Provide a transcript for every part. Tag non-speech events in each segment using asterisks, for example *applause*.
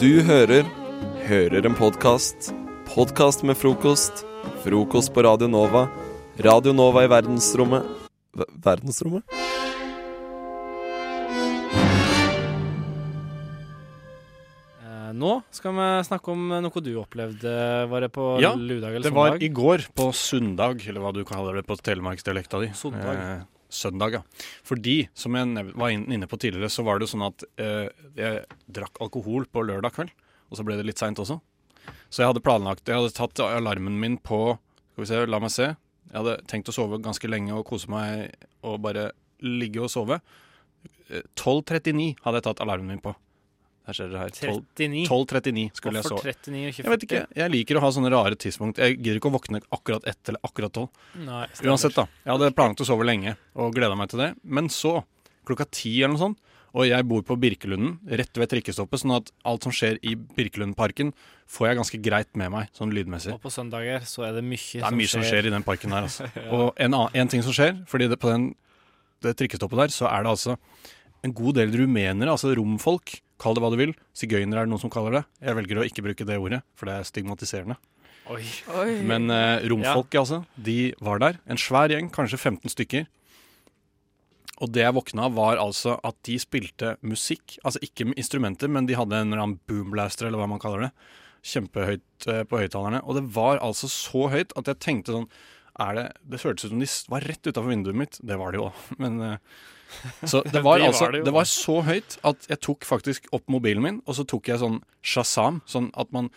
Du hører Hører en podkast. Podkast med frokost. Frokost på Radio Nova. Radio Nova i verdensrommet v Verdensrommet? Eh, Nå skal vi snakke om noe du opplevde. Var det på Ja, ludag eller Det var i går, på søndag, eller hva du kaller det på telemarksdialekta di. Søndag. Eh, søndag. Fordi, som jeg var inne på tidligere, så var det sånn at eh, jeg drakk alkohol på lørdag kveld. Og så ble det litt seint også. Så jeg hadde planlagt Jeg hadde tatt alarmen min på Skal vi se, la meg se. Jeg hadde tenkt å sove ganske lenge og kose meg og bare ligge og sove. Eh, 12.39 hadde jeg tatt alarmen min på. Her ser dere her. 12 39. 12.39 skulle jeg Hvorfor 39 og ikke 40? Jeg vet ikke. Jeg liker å ha sånne rare tidspunkt. Jeg gidder ikke å våkne akkurat ett eller akkurat tolv. Uansett, da. Jeg hadde planlagt å sove lenge og gleda meg til det. Men så, klokka ti eller noe sånt, og jeg bor på Birkelunden, rett ved trikkestoppet, sånn at alt som skjer i Birkelundparken, får jeg ganske greit med meg, sånn lydmessig. Og på søndager så er det mye, Det er mye som skjer i den parken her, altså. *laughs* Og en, en ting som skjer, fordi det, på den, det trikkestoppet der, så er det altså en god del rumenere, altså romfolk, kall det hva du vil. Sigøyner er det noen som kaller det. Jeg velger å ikke bruke det ordet, for det er stigmatiserende. Oi. Oi. Men eh, romfolket, altså, de var der. En svær gjeng, kanskje 15 stykker. Og det jeg våkna av, var altså at de spilte musikk. Altså ikke instrumenter, men de hadde en eller annen boomblaster, eller hva man kaller det. Kjempehøyt eh, på høyttalerne. Og det var altså så høyt at jeg tenkte sånn er det, det føltes ut som de var rett utafor vinduet mitt. Det var det jo òg, *laughs* men eh, Så *laughs* det var Det var altså det. Det var så høyt at jeg tok faktisk opp mobilen min, og så tok jeg sånn Shazam, sånn at man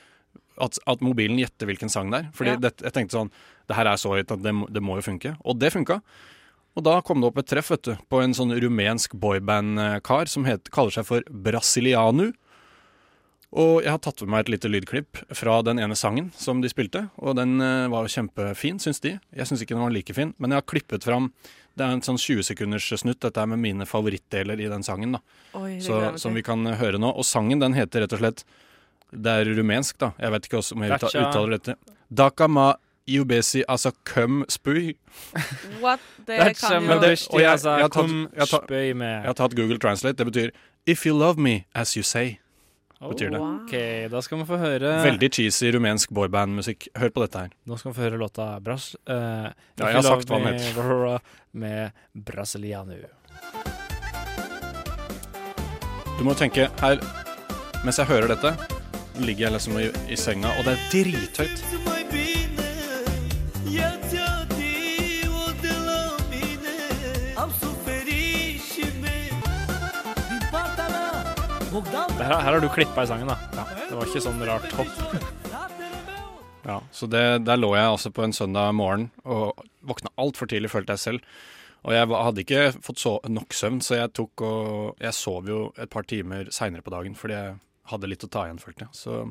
at, at mobilen gjetter hvilken sang det er. Fordi Ja. det, jeg tenkte sånn Det her er så høyt at det, det må jo funke. Og det funka. Og da kom det opp et treff vet du, på en sånn rumensk boyband-kar som het, kaller seg for Brasilianu. Og jeg har tatt med meg et lite lydklipp fra den ene sangen som de spilte. Og den eh, var jo kjempefin, syns de. Jeg syns ikke den var like fin, men jeg har klippet fram Det er en sånn 20 sekunders snutt. Dette er med mine favorittdeler i den sangen. da Oi, så, Som vi kan høre nå. Og sangen den heter rett og slett Det er rumensk, da. Jeg vet ikke også om jeg utta- uttaler dette. Dakama iubesi altså køm spui. *laughs* What? Det Det kan men jo det- og jeg- jeg har tatt- jeg har tatt- Jeg har tatt Google Translate. Det betyr If you love me as you say. Betyr det. OK, da skal vi få høre Veldig cheesy rumensk boyband-musikk. Hør på dette her. Nå skal vi få høre låta Bras... Uh, Ja, jeg har sagt hva den heter. Med Brasilianu. Du må tenke her Mens jeg hører dette, ligger jeg liksom i, i senga, og det er drithøyt. Her, her har du klippa i sangen, da. Det var ikke sånn rart hopp. Ja, så det, der lå jeg altså på en søndag morgen og våkna altfor tidlig, følte jeg selv. Og jeg hadde ikke fått så, nok søvn, så jeg tok og Jeg sov jo et par timer seinere på dagen fordi jeg hadde litt å ta igjen, følte jeg. Så,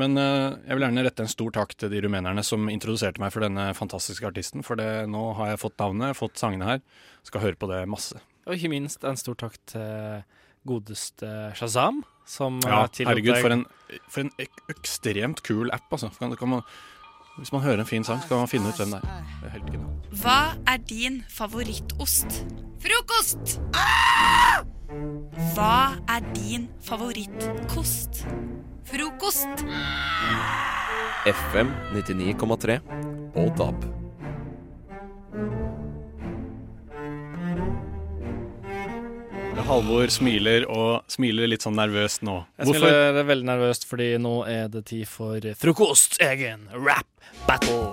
men eh, jeg vil gjerne rette en stor takk til de rumenerne som introduserte meg for denne fantastiske artisten. For det, nå har jeg fått navnet, fått sangene her. Skal høre på det masse. Og ikke minst en stor takk til godeste Shazam, som Ja, eh, herregud, for en, for en ek ekstremt kul app, altså. Kan, kan man, hvis man hører en fin sang, så kan man finne ut hvem det er. Det er helt genialt. Hva er din favorittost? Frokost! Hva er din favorittkost? Frokost! FM 99,3 og DAB. Halvor smiler og smiler litt sånn nervøst nå. Jeg smiler veldig nervøst, fordi nå er det tid for frokost, egen rap battle.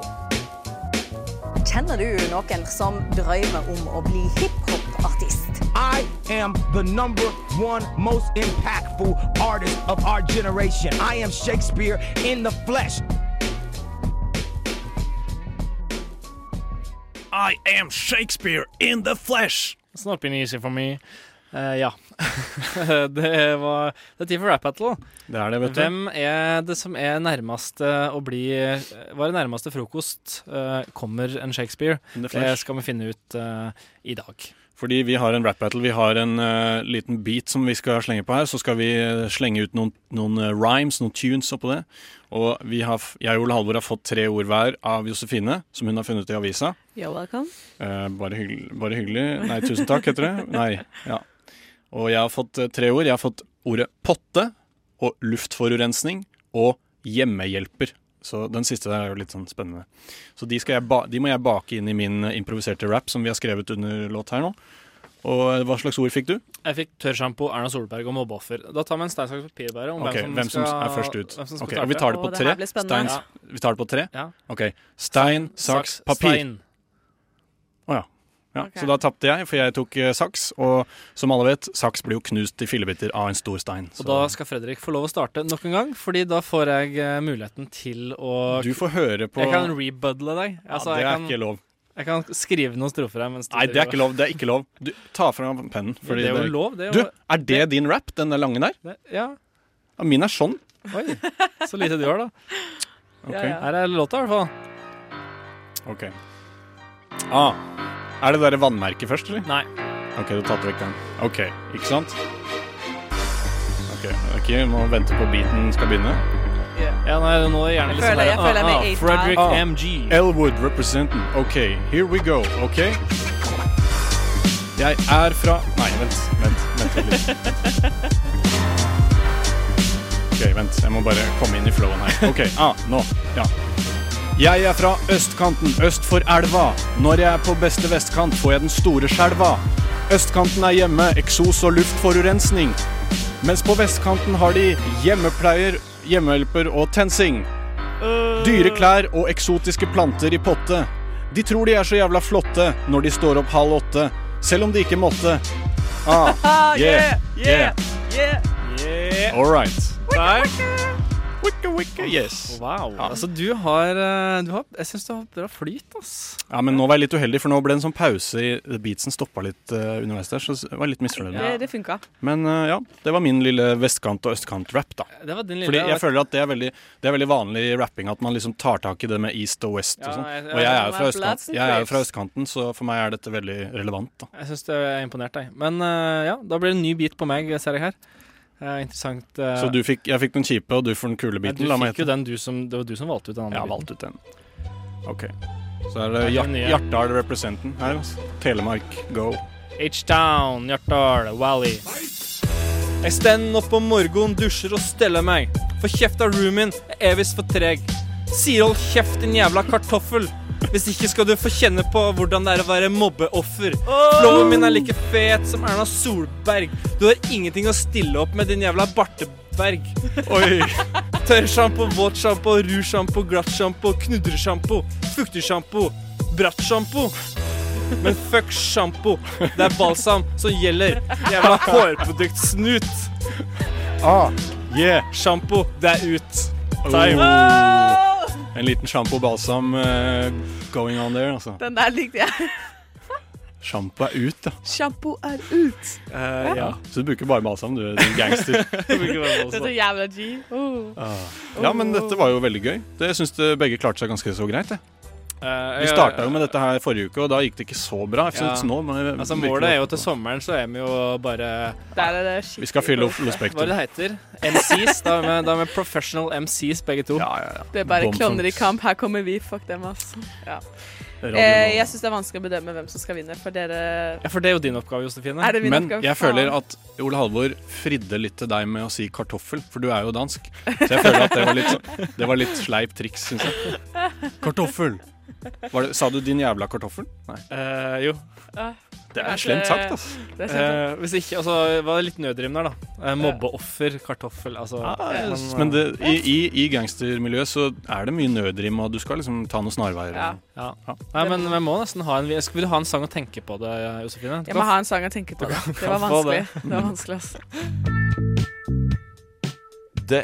Kjenner du noen som drømmer om å bli hiphop-artist? I am the number one most impactful artist of our generation. I am Shakespeare in the flesh. I am Shakespeare in the flesh! It's not been easy for me. Eh, ja. *laughs* det var Det er tid for rap battle. Det er det, vet du. Hvem er det som er nærmeste å bli Hva er det nærmeste frokost uh, kommer en Shakespeare? Det skal vi finne ut uh, i dag. Fordi vi har en rap battle, vi har en eh, liten beat som vi skal slenge på her. Så skal vi eh, slenge ut noen, noen eh, rhymes, noen tunes oppå det. Og vi har, jeg og Ole Halvor har fått tre ord hver av Josefine, som hun har funnet i avisa. You're welcome. Eh, bare, hyggelig, bare hyggelig. Nei, tusen takk, heter det. Nei, ja. Og jeg har fått eh, tre ord. Jeg har fått ordet potte, og luftforurensning og hjemmehjelper. Så den siste der er jo litt sånn spennende. Så de, skal jeg ba de må jeg bake inn i min eh, improviserte rap som vi har skrevet under låt her nå. Og eh, hva slags ord fikk du? Jeg fikk tørrsjampo, Erna Solberg og mobbeoffer. Da tar vi en stein, saks, papir bare. Om okay, hvem som er først ut. Hvem som skal Ok, og vi tar det på tre. her ja. Vi tar det på tre? Ja. Ok. Stein, saks, papir. Stein. Ja. okay. Så da tapte jeg, for jeg tok eh, saks. Og som alle vet, saks blir jo knust i fillebiter av en stor stein. Og da skal Fredrik få lov å starte nok en gang, Fordi da får jeg eh, muligheten til å du får høre på Jeg kan rebuddle deg. Altså, ja, Det jeg, er kan, ikke lov. jeg kan skrive noen strofer her. Mens du Nei, det er ikke lov. Det er ikke lov. Du, ta fram pennen. fordi det er jo det- lov. Det er Du, er det din rap, den der lange der? det, ja. Ja, min er sånn. Oi. Så lite du har, da. Ok. Ja, ja. Her er låta, i hvert fall. ok. Ah, er det derre vannmerket først, eller? Nei. Ok, du har tatt vekk den. Ok, ikke sant? Ok, ok, må vente på beaten skal begynne. Ja, nei, nå er det gjerne Jeg føler- jeg føler meg med i Frederick Ah. MG. Elwood representing. Ok, here we go, ok? Jeg er fra Nei, vent, vent, vent litt. Ok, vent, jeg må bare komme inn i flowen her. Ok, ah, nå, ja. Jeg er fra østkanten, øst for elva. Når jeg er på beste vestkant, får jeg den store skjelva. Østkanten er hjemme, eksos og luftforurensning. Mens på vestkanten har de hjemmepleier, hjemmehjelper og tensing. Dyre klær og eksotiske planter i potte. De tror de er så jævla flotte når de står opp halv åtte, selv om de ikke måtte. Ah, *laughs* yeah, yeah, yeah. Yeah. all right. Der. Wicka, wicka, yes. Wow. Altså, du har, eh, du har Jeg syns du har bra flyt, ass. Ja, men nå var jeg litt uheldig, for nå ble det en sånn pause i beatsen stoppa litt uh, underveis der, så jeg var litt misfornøyd. Det, det funka. Men uh, ja, det var min lille vestkant- og østkant-rap, da. Det var din lille Fordi jeg føler at det er, veldig, det er veldig vanlig i rapping at man liksom tar tak i det med east og west og sånn. Og jeg er jo fra, østkant, jeg er jo fra østkanten, så for meg er dette veldig relevant, da. Jeg syns du er imponert, deg. Men uh, ja, da blir det en ny beat på meg, ser jeg her. Eh, interessant. Uh, Så du fikk, jeg fikk den kjipe, og du får den kule ja, biten. du fikk jo den du som Det var du som valgte ut den andre Ja, valgte ut den. OK. Så er det Ja, Hjart. Hjartdal representen her. Altså. Telemark, go. H-Town, Hjartdal, Valley. Jeg stender opp om morgenen, dusjer og steller meg. For kjeft av roomien er evig for treg. Sier hold kjeft, din jævla kartoffel. Hvis ikke skal du få kjenne på hvordan det er å være mobbeoffer. Flowen min er like fet som Erna Solberg. Du har ingenting å stille opp med, din jævla barteberg. Oi! *laughs* Tørrsjampo, våtsjampo, rougesjampo, glattsjampo, knudresjampo, fuktersjampo, brattsjampo. Men fuck sjampo. Det er balsam som gjelder. Jævla hårproduktsnut. Ah, yeah! Sjampo, det er ut. Time. Oh. En liten sjampo balsam uh, going on there, altså. Den der likte jeg. Sjampo er ut, da. Sjampo er ut. Uh, ja. Så du bruker bare balsam, du, din gangster. *laughs* du er jævla G. Oh. Ja, men dette var jo veldig gøy. Det syns begge klarte seg ganske så greit. det. Eh, Vi starta jo med dette her forrige uke, og da gikk det ikke så bra. Ja. nå Altså Målet er jo til sommeren, så er vi jo bare Der er det Vi skal fylle opp Lo Hva er det det heter? MCs? Da er vi, da er vi professional MCs, begge to. Ja, ja, ja. Det er bare klovner i kamp. Her kommer vi. Fuck dem, ass. Ja. Eh, jeg syns det er vanskelig å bedømme hvem som skal vinne, for dere Ja, For det er jo din oppgave, Josefine. Er det min Men oppgave? jeg føler at Ole Halvor fridde litt til deg med å si kartoffel, for du er jo dansk. Så jeg føler at det var litt, det var litt sleip triks, syns jeg. *laughs* Kartoffel! Var det, sa du 'din jævla kartoffel'? Nei. Uh, jo. Det er slemt sagt, altså. Eh, hvis ikke, altså var litt nødrim der, da. Eh, mobbeoffer, kartoffel, altså. Men, men det, i, i, i gangstermiljøet så er det mye nødrim, og du skal liksom ta noen snarveier. Ja. Ja. Ja. Nei, men vi må nesten ha en vi- Vil du ha en sang å tenke på det, Josefine? Jeg må ha en sang å tenke på. Det Det var vanskelig. Det var vanskelig, altså. Det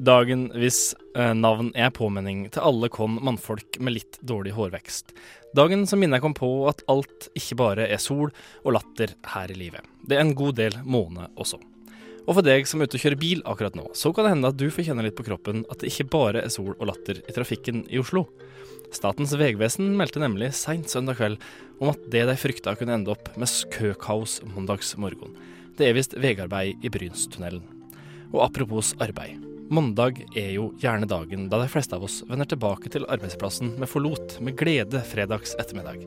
Dagen hvis eh, navn er påminning til alle kon mannfolk med litt dårlig hårvekst. Dagen som minner kom på at alt ikke bare er sol og latter her i livet. Det er en god del måne også. Og for deg som er ute og kjører bil akkurat nå, så kan det hende at du får kjenne litt på kroppen at det ikke bare er sol og latter i trafikken i Oslo. Statens vegvesen meldte nemlig seint søndag kveld om at det de frykta kunne ende opp med køkaos mandagsmorgen. Det er visst vegarbeid i Brynstunnelen. Og apropos arbeid. Mandag er jo gjerne dagen da de fleste av oss vender tilbake til arbeidsplassen med forlot, med glede fredags ettermiddag.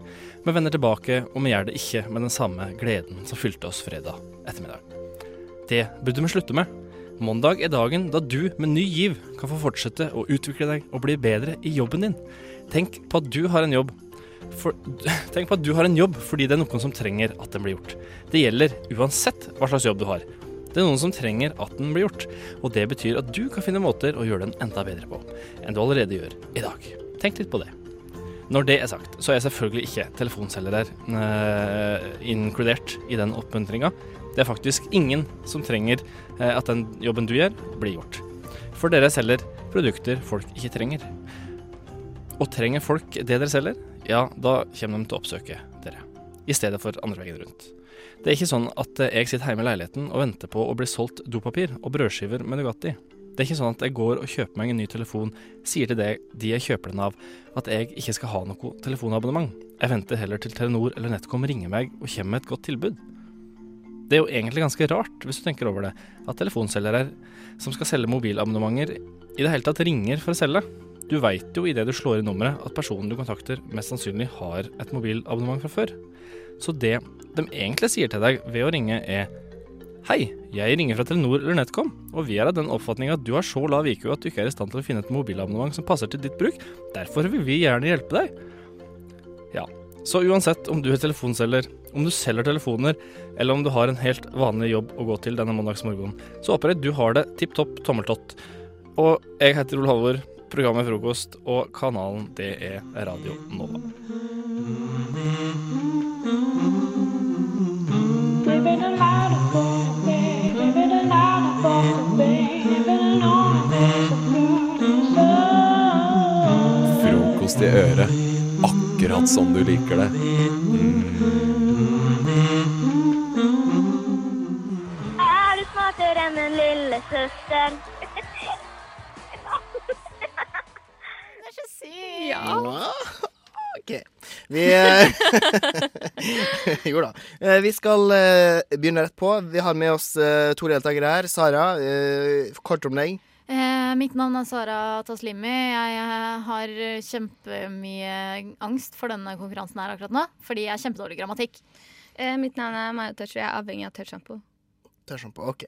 Vi vender tilbake, og vi gjør det ikke med den samme gleden som fylte oss fredag ettermiddag. Det burde vi slutte med. Mandag er dagen da du med ny giv kan få fortsette å utvikle deg og bli bedre i jobben din. Tenk på at du har en jobb for, *laughs* tenk på at du har en jobb fordi det er noen som trenger at den blir gjort. Det gjelder uansett hva slags jobb du har. Det er noen som trenger at den blir gjort, og det betyr at du kan finne måter å gjøre den enda bedre på enn du allerede gjør i dag. Tenk litt på det. Når det er sagt, så er selvfølgelig ikke telefonselgere eh, inkludert i den oppmuntringa. Det er faktisk ingen som trenger eh, at den jobben du gjør, blir gjort. For dere selger produkter folk ikke trenger. Og trenger folk det dere selger, ja, da kommer de til å oppsøke dere. I stedet for andre veien rundt. Det er ikke sånn at jeg sitter hjemme i leiligheten og venter på å bli solgt dopapir og brødskiver med Nugatti. Det er ikke sånn at jeg går og kjøper meg en ny telefon, sier til deg, de jeg kjøper den av, at jeg ikke skal ha noe telefonabonnement. Jeg venter heller til Telenor eller NetCom ringer meg og kommer med et godt tilbud. Det er jo egentlig ganske rart, hvis du tenker over det, at telefonselgere som skal selge mobilabonnementer, i det hele tatt ringer for å selge. Du veit jo idet du slår i nummeret at personen du kontakter mest sannsynlig har et mobilabonnement fra før. Så det de egentlig sier til deg ved å ringe, er Hei, jeg ringer fra Telenor eller NetCom, og vi er av den oppfatning at du har så lav IQ at du ikke er i stand til å finne et mobilabonnement som passer til ditt bruk. Derfor vil vi gjerne hjelpe deg. Ja, så uansett om du er telefonselger, om du selger telefoner, eller om du har en helt vanlig jobb å gå til denne mandagsmorgenen, så håper jeg du har det tipp topp tommeltott. Og jeg heter Ole Halvor, programmet Frokost, og kanalen det er Radio Nova. Frokost i øret. Akkurat som du liker det. Er du smartere enn en lillesøster? Ja. Vi eh, *laughs* Jo da. Eh, Vi skal eh, begynne rett på. Vi har med oss eh, to deltakere her. Sara, eh, kort om deg. Eh, mitt navn er Sara Taslimi. Jeg eh, har kjempemye angst for denne konkurransen her akkurat nå, fordi jeg er kjempedårlig grammatikk. grammatikk. mitt navn er Maja Touch, jeg er avhengig av tørrsjampo. Tørrsjampo. OK.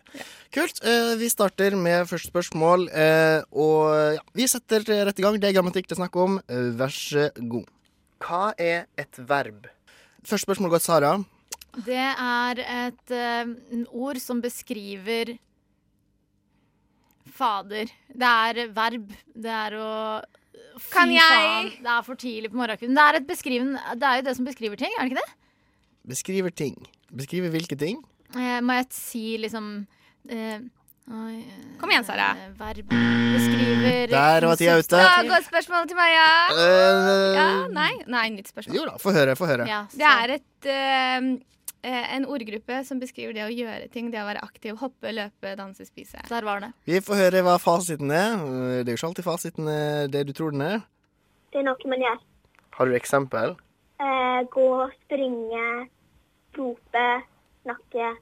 Kult. Eh, vi starter med første spørsmål. eh, og ja, vi setter rett i gang. Det er grammatikk det er snakk om. Eh, vær så god. Hva er et verb? Første spørsmål går til Sara. Det er et uh, ord som beskriver fader. Det er verb. Det er å Fy Kan jeg- faen, det er for tidlig på morgenkvisten. Det er, et beskriven, det er jo det som beskriver ting, er det ikke det? Beskriver ting. Beskriver hvilke ting? Eh, må jeg si liksom eh, Kom igjen, Sara. eh, Verb beskriver Der var tida ute. Godt spørsmål til ja. Uh, Ja, nei, nei, nytt spørsmål. Jo da, få høre. Få høre. Ja, Det er et, eh, eh, en ordgruppe som beskriver det å gjøre ting. Det å være aktiv. Hoppe, løpe, danse, spise. Der var det. Vi får høre hva fasiten er. Eh, Det er jo ikke alltid fasiten er det du tror den er. Det er noe man gjør. Har du eksempel? Uh, gå, springe, rope, snakke,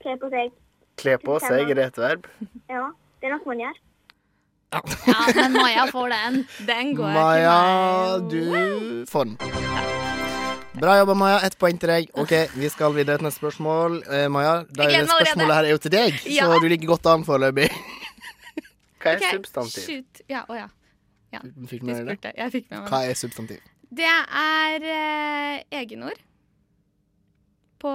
kle på seg. Kle på seg, er det et verb? Ja, det er noe man gjør. Ja, men Maja får den. Den går Maja, du får den. Bra jobba, Maja. Ett poeng til deg. Ok, Vi skal videre til neste spørsmål. Eh, Maja, det er spørsmålet her er jo til deg, Ja. så du ligger godt an foreløpig. Hva er okay, substantiv? Shoot. Ja, å ja. ja. Fikk Du du med deg det? Jeg fikk med meg Hva er substantiv? Det er eh, egenord. På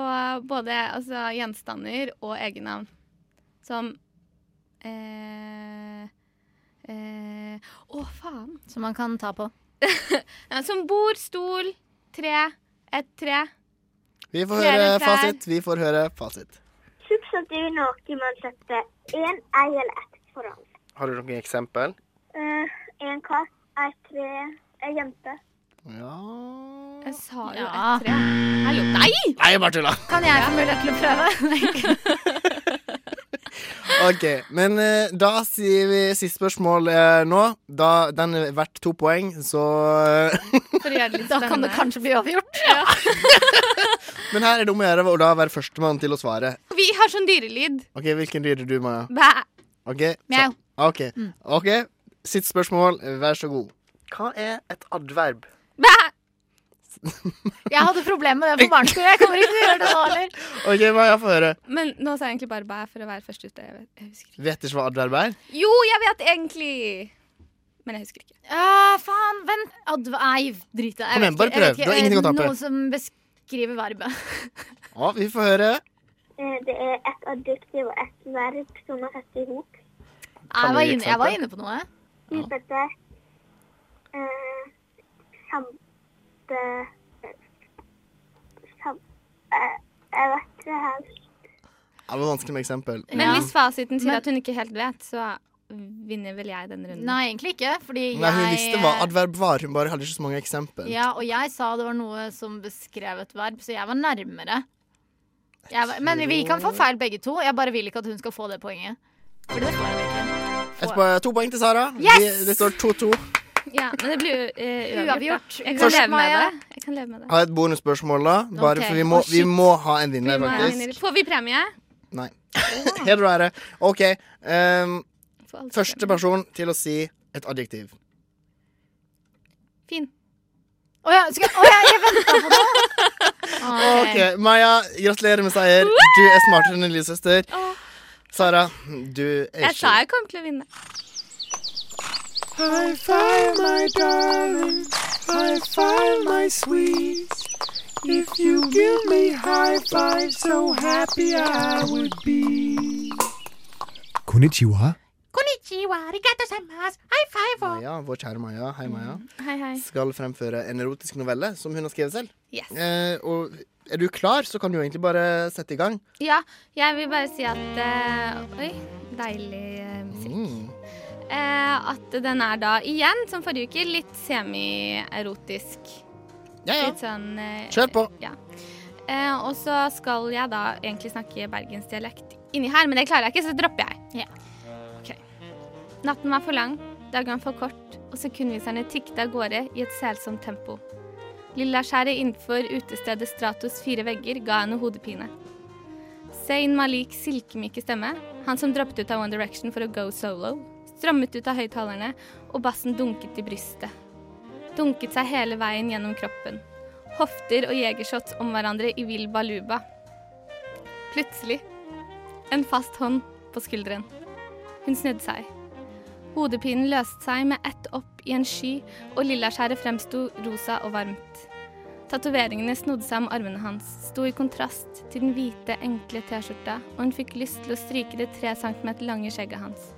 både altså, gjenstander og egennavn. Som eh, eh, Å, faen. Som man kan ta på. *laughs* Som bord, stol, tre, et tre. Vi får Flere høre trær. fasit. Vi får høre fasit. Substantiv er noe man setter en, ei eller ett foran. Har du noen eksempel? Eh, en katt, et tre, ei jente. Ja Jeg sa jo Ja. ett tre. Hallo. Nei! Nei, jeg bare tulla. Kan jeg få mulighet til å prøve? *laughs* OK. Men uh, da sier vi siste spørsmål uh, nå. Da, den er verdt to poeng, så eh, *laughs* Da kan det kanskje bli avgjort. *laughs* Men her er det om å gjøre å da være førstemann til å svare. Vi har sånn dyrelyd. OK, hvilken dyr er du, Maja? Bæ. OK. Mjau. Okay. OK. ok Sitt spørsmål, vær så god. Hva er et adverb? Bæ. Jeg hadde problemer med det på barneskolen. Jeg kommer ikke til å gjøre det nå heller. *laughs* OK, hva jeg får høre. Men nå sa jeg egentlig bare bæ for å være først ute. Jeg, vet, jeg husker ikke. Vet ikke hva adverb er? Jo, jeg vet egentlig. Men jeg husker ikke. Uh, faen, vent. Adv Nei, drit i det. Kom igjen, bare prøv. Du har ingenting å tape. Noe som beskriver verbet. *laughs* Ja, vi får høre. Eh, Det er et adjektiv og et verb som er satt i hop. Jeg var, inne, jeg var inne på noe. Typete eh, Kjempe Kjem... Eh, jeg vet ikke helt. Det var vanskelig med eksempel. Men hvis fasiten sier at hun ikke helt vet, så vinner vel jeg den runden. Nei, egentlig ikke. Fordi Nei, hun jeg visste hva adverb var, hun bare hadde ikke så mange eksempel. Ja, og jeg sa det var noe som beskrev et verb, så jeg var nærmere. Jeg var, men vi kan få feil begge to. Jeg bare vil ikke at hun skal få det poenget. For det får jeg ikke. Et to poeng til Sara. Yes! Det står 2-2. Ja, men det blir jo eh, uavgjort. Jeg kan leve med det. Jeg kan leve med det. Har et bonusspørsmål, da. Bare okay. for vi må, oh, vi må ha en vinner, Vi en vinner. Får vi premie? Nei. Heder og ære. OK. Um, første premie. person til å si et adjektiv. Fin. Å ja, skal, å ja, jeg venta på det! *laughs* Ok. OK, Maja, gratulerer med seier. Du er smartere enn din lillesøster. Sara, du er ikke jeg sa jeg kom til å vinne. High five, my darling. High five, my sweet. If you give me high five, so happy I would be. Konnichiwa. Konnichiwa, arigato gozaimasu, high five! og- Maja, vår kjære Maja, hei Maja, Hei, hei. skal fremføre en erotisk novelle som hun har skrevet selv. Yes. Eh, og er du klar, så kan du egentlig bare sette i gang. Ja, jeg vil bare si at eh, Oi, deilig eh, musikk. Mm. Eh, at den er da igjen, som forrige uke, litt semi-erotisk. Ja, ja. Litt sånn eh, Kjør på. Ja. Eh, og så skal jeg da egentlig snakke bergensdialekt inni her, men det klarer jeg ikke, så det dropper jeg. Ok. Natten var for lang, dagene for kort, og sekundviserne tikket av gårde i et selsomt tempo. Lillaskjæret innenfor utestedet Stratos fire vegger ga henne hodepine. Zain Malik silkemyke stemme, han som droppet ut av One Direction for å go solo, strammet ut av høyttalerne, og bassen dunket i brystet. Dunket seg hele veien gjennom kroppen. Hofter og jegershots om hverandre i vill baluba. Plutselig en fast hånd på skulderen. Hun snudde seg. Hodepinen løste seg med ett opp i en sky, og lillaskjæret fremsto rosa og varmt. Tatoveringene snodde seg om armene hans, sto i kontrast til den hvite, enkle T-skjorta, og hun fikk lyst til å stryke det tre centimeter lange skjegget hans.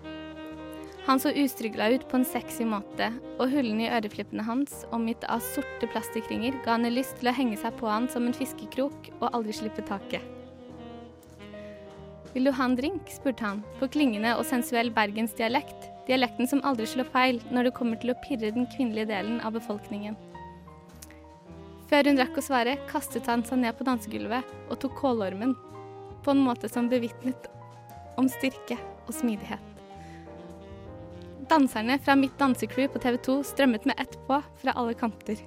Han så ustrygla ut på en sexy måte, og hullene i øreflippene hans, omgitt av sorte plastikkringer, ga henne lyst til å henge seg på han som en fiskekrok og aldri slippe taket. Vil du ha en drink? spurte han, på klingende og sensuell bergensdialekt, dialekten som aldri slår feil når det kommer til å pirre den kvinnelige delen av befolkningen. Før hun rakk å svare, kastet han seg ned på dansegulvet og tok kålormen, på en måte som bevitnet om styrke og smidighet. Danserne fra mitt dansecrew på TV 2 strømmet med ett på fra alle kanter,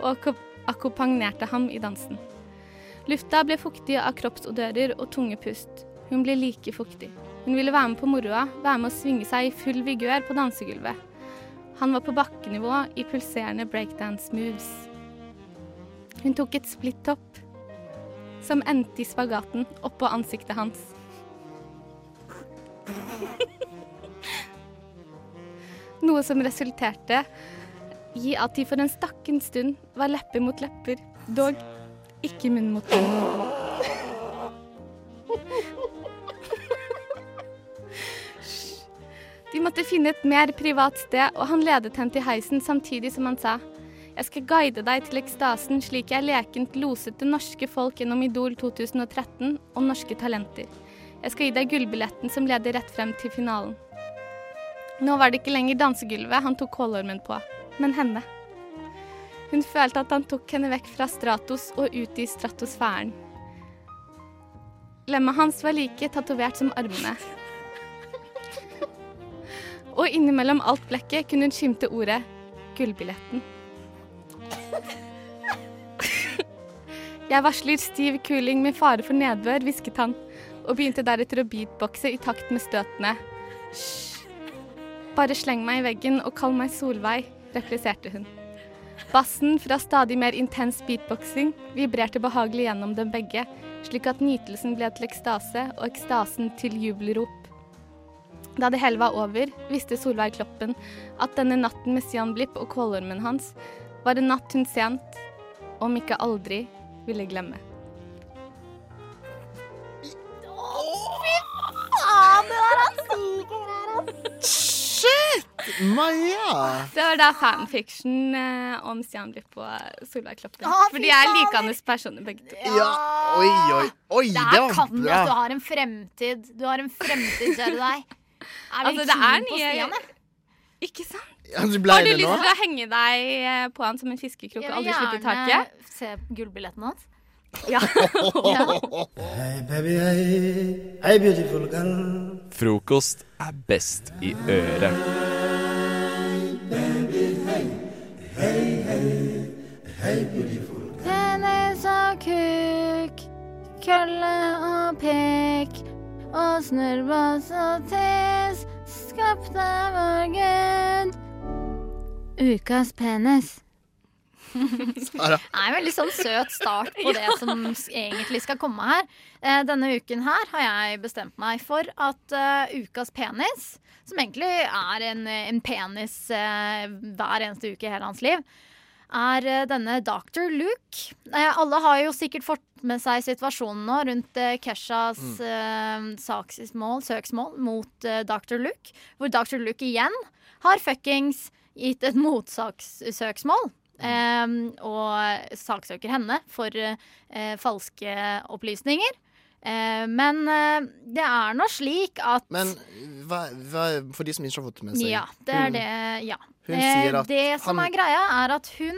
og akko- akkompagnerte ham i dansen. Lufta ble fuktig av kroppsodører og tunge pust. Hun ble like fuktig. Hun ville være med på moroa, være med å svinge seg i full vigør på dansegulvet. Han var på bakkenivå i pulserende breakdance moves. Hun tok et splitt-topp som endte i spagaten oppå ansiktet hans. *laughs* Noe som resulterte i at de for en stakken stund var lepper mot lepper, dog ikke munn mot munn. De måtte finne et mer privat sted, og han ledet henne til heisen samtidig som han sa jeg skal guide deg til ekstasen slik jeg lekent loset det norske folk gjennom Idol 2013 og Norske Talenter. Jeg skal gi deg gullbilletten som leder rett frem til finalen. Nå var det ikke lenger dansegulvet han tok kålormen på, men henne. Hun følte at han tok henne vekk fra Stratos og ut i stratosfæren. Lemmet hans var like tatovert som armene. Og innimellom alt blekket kunne hun skimte ordet 'gullbilletten'. Jeg varsler stiv kuling med fare for nedbør, hvisket han, og begynte deretter å beatboxe i takt med støtene. Hysj. Bare sleng meg i veggen og kall meg Solveig, repliserte hun. Bassen fra stadig mer intens beatboxing vibrerte behagelig gjennom dem begge, slik at nytelsen ble til ekstase og ekstasen til jubelrop. Da det hele var over, visste Solveig Kloppen at denne natten med Stian Blipp og kålormen hans var en natt hun sent, om ikke aldri, ville glemme. Faen, det der er sykt! Shit! Maja! Det var da fanfiction eh, om Stian Blipp og Solveig Kloppen. Ah, fy For de er fader. likende personer begge to. Ja, oi, oi, oi, Det det her var kan du bra. at du har en fremtid. Du har en fremtid, ser du deg. Er vi Altså, det er på nye- Stian. Ikke sant? Ja, du Har du det lyst nå? til å henge deg eh, på han som en fiskekrok og aldri slippe taket? se gullbilletten hans. Ja. Hey baby, hey, hey beautiful girl. Frokost er best i øret. Penis og kuk, kølle og pek, og snurrbass og tes, av vår Gud. Ukas penis. Sara. Det er en veldig sånn søt start på *laughs* det som egentlig skal komme her. Eh, Denne uken her har jeg bestemt meg for at uh, ukas penis, som egentlig er en, en penis uh, hver eneste uke i hele hans liv, er uh, denne Dr. Luke. Eh, alle har jo sikkert fått med seg situasjonen nå rundt Keshas eh, saksmål, søksmål mot Dr. Luke, hvor Dr. Luke igjen har fuckings gitt et motsakssøksmål. Eh, og saksøker henne for eh, falske opplysninger. Eh, men det er nå slik at Men hva, hva, for de som ikke har fått det med seg ja, det er hun- det. Ja. hun Eh, sier at det som han- er greia, er at hun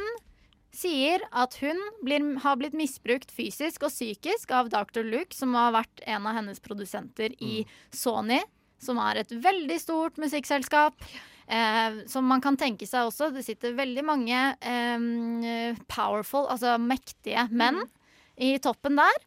sier at hun blir, har blitt misbrukt fysisk og psykisk av Dr. Luke, som har vært en av hennes produsenter i Mm. Sony, som er et veldig stort musikkselskap. Eh, som man kan tenke seg også. Det sitter veldig mange eh, powerful, altså mektige menn i toppen der.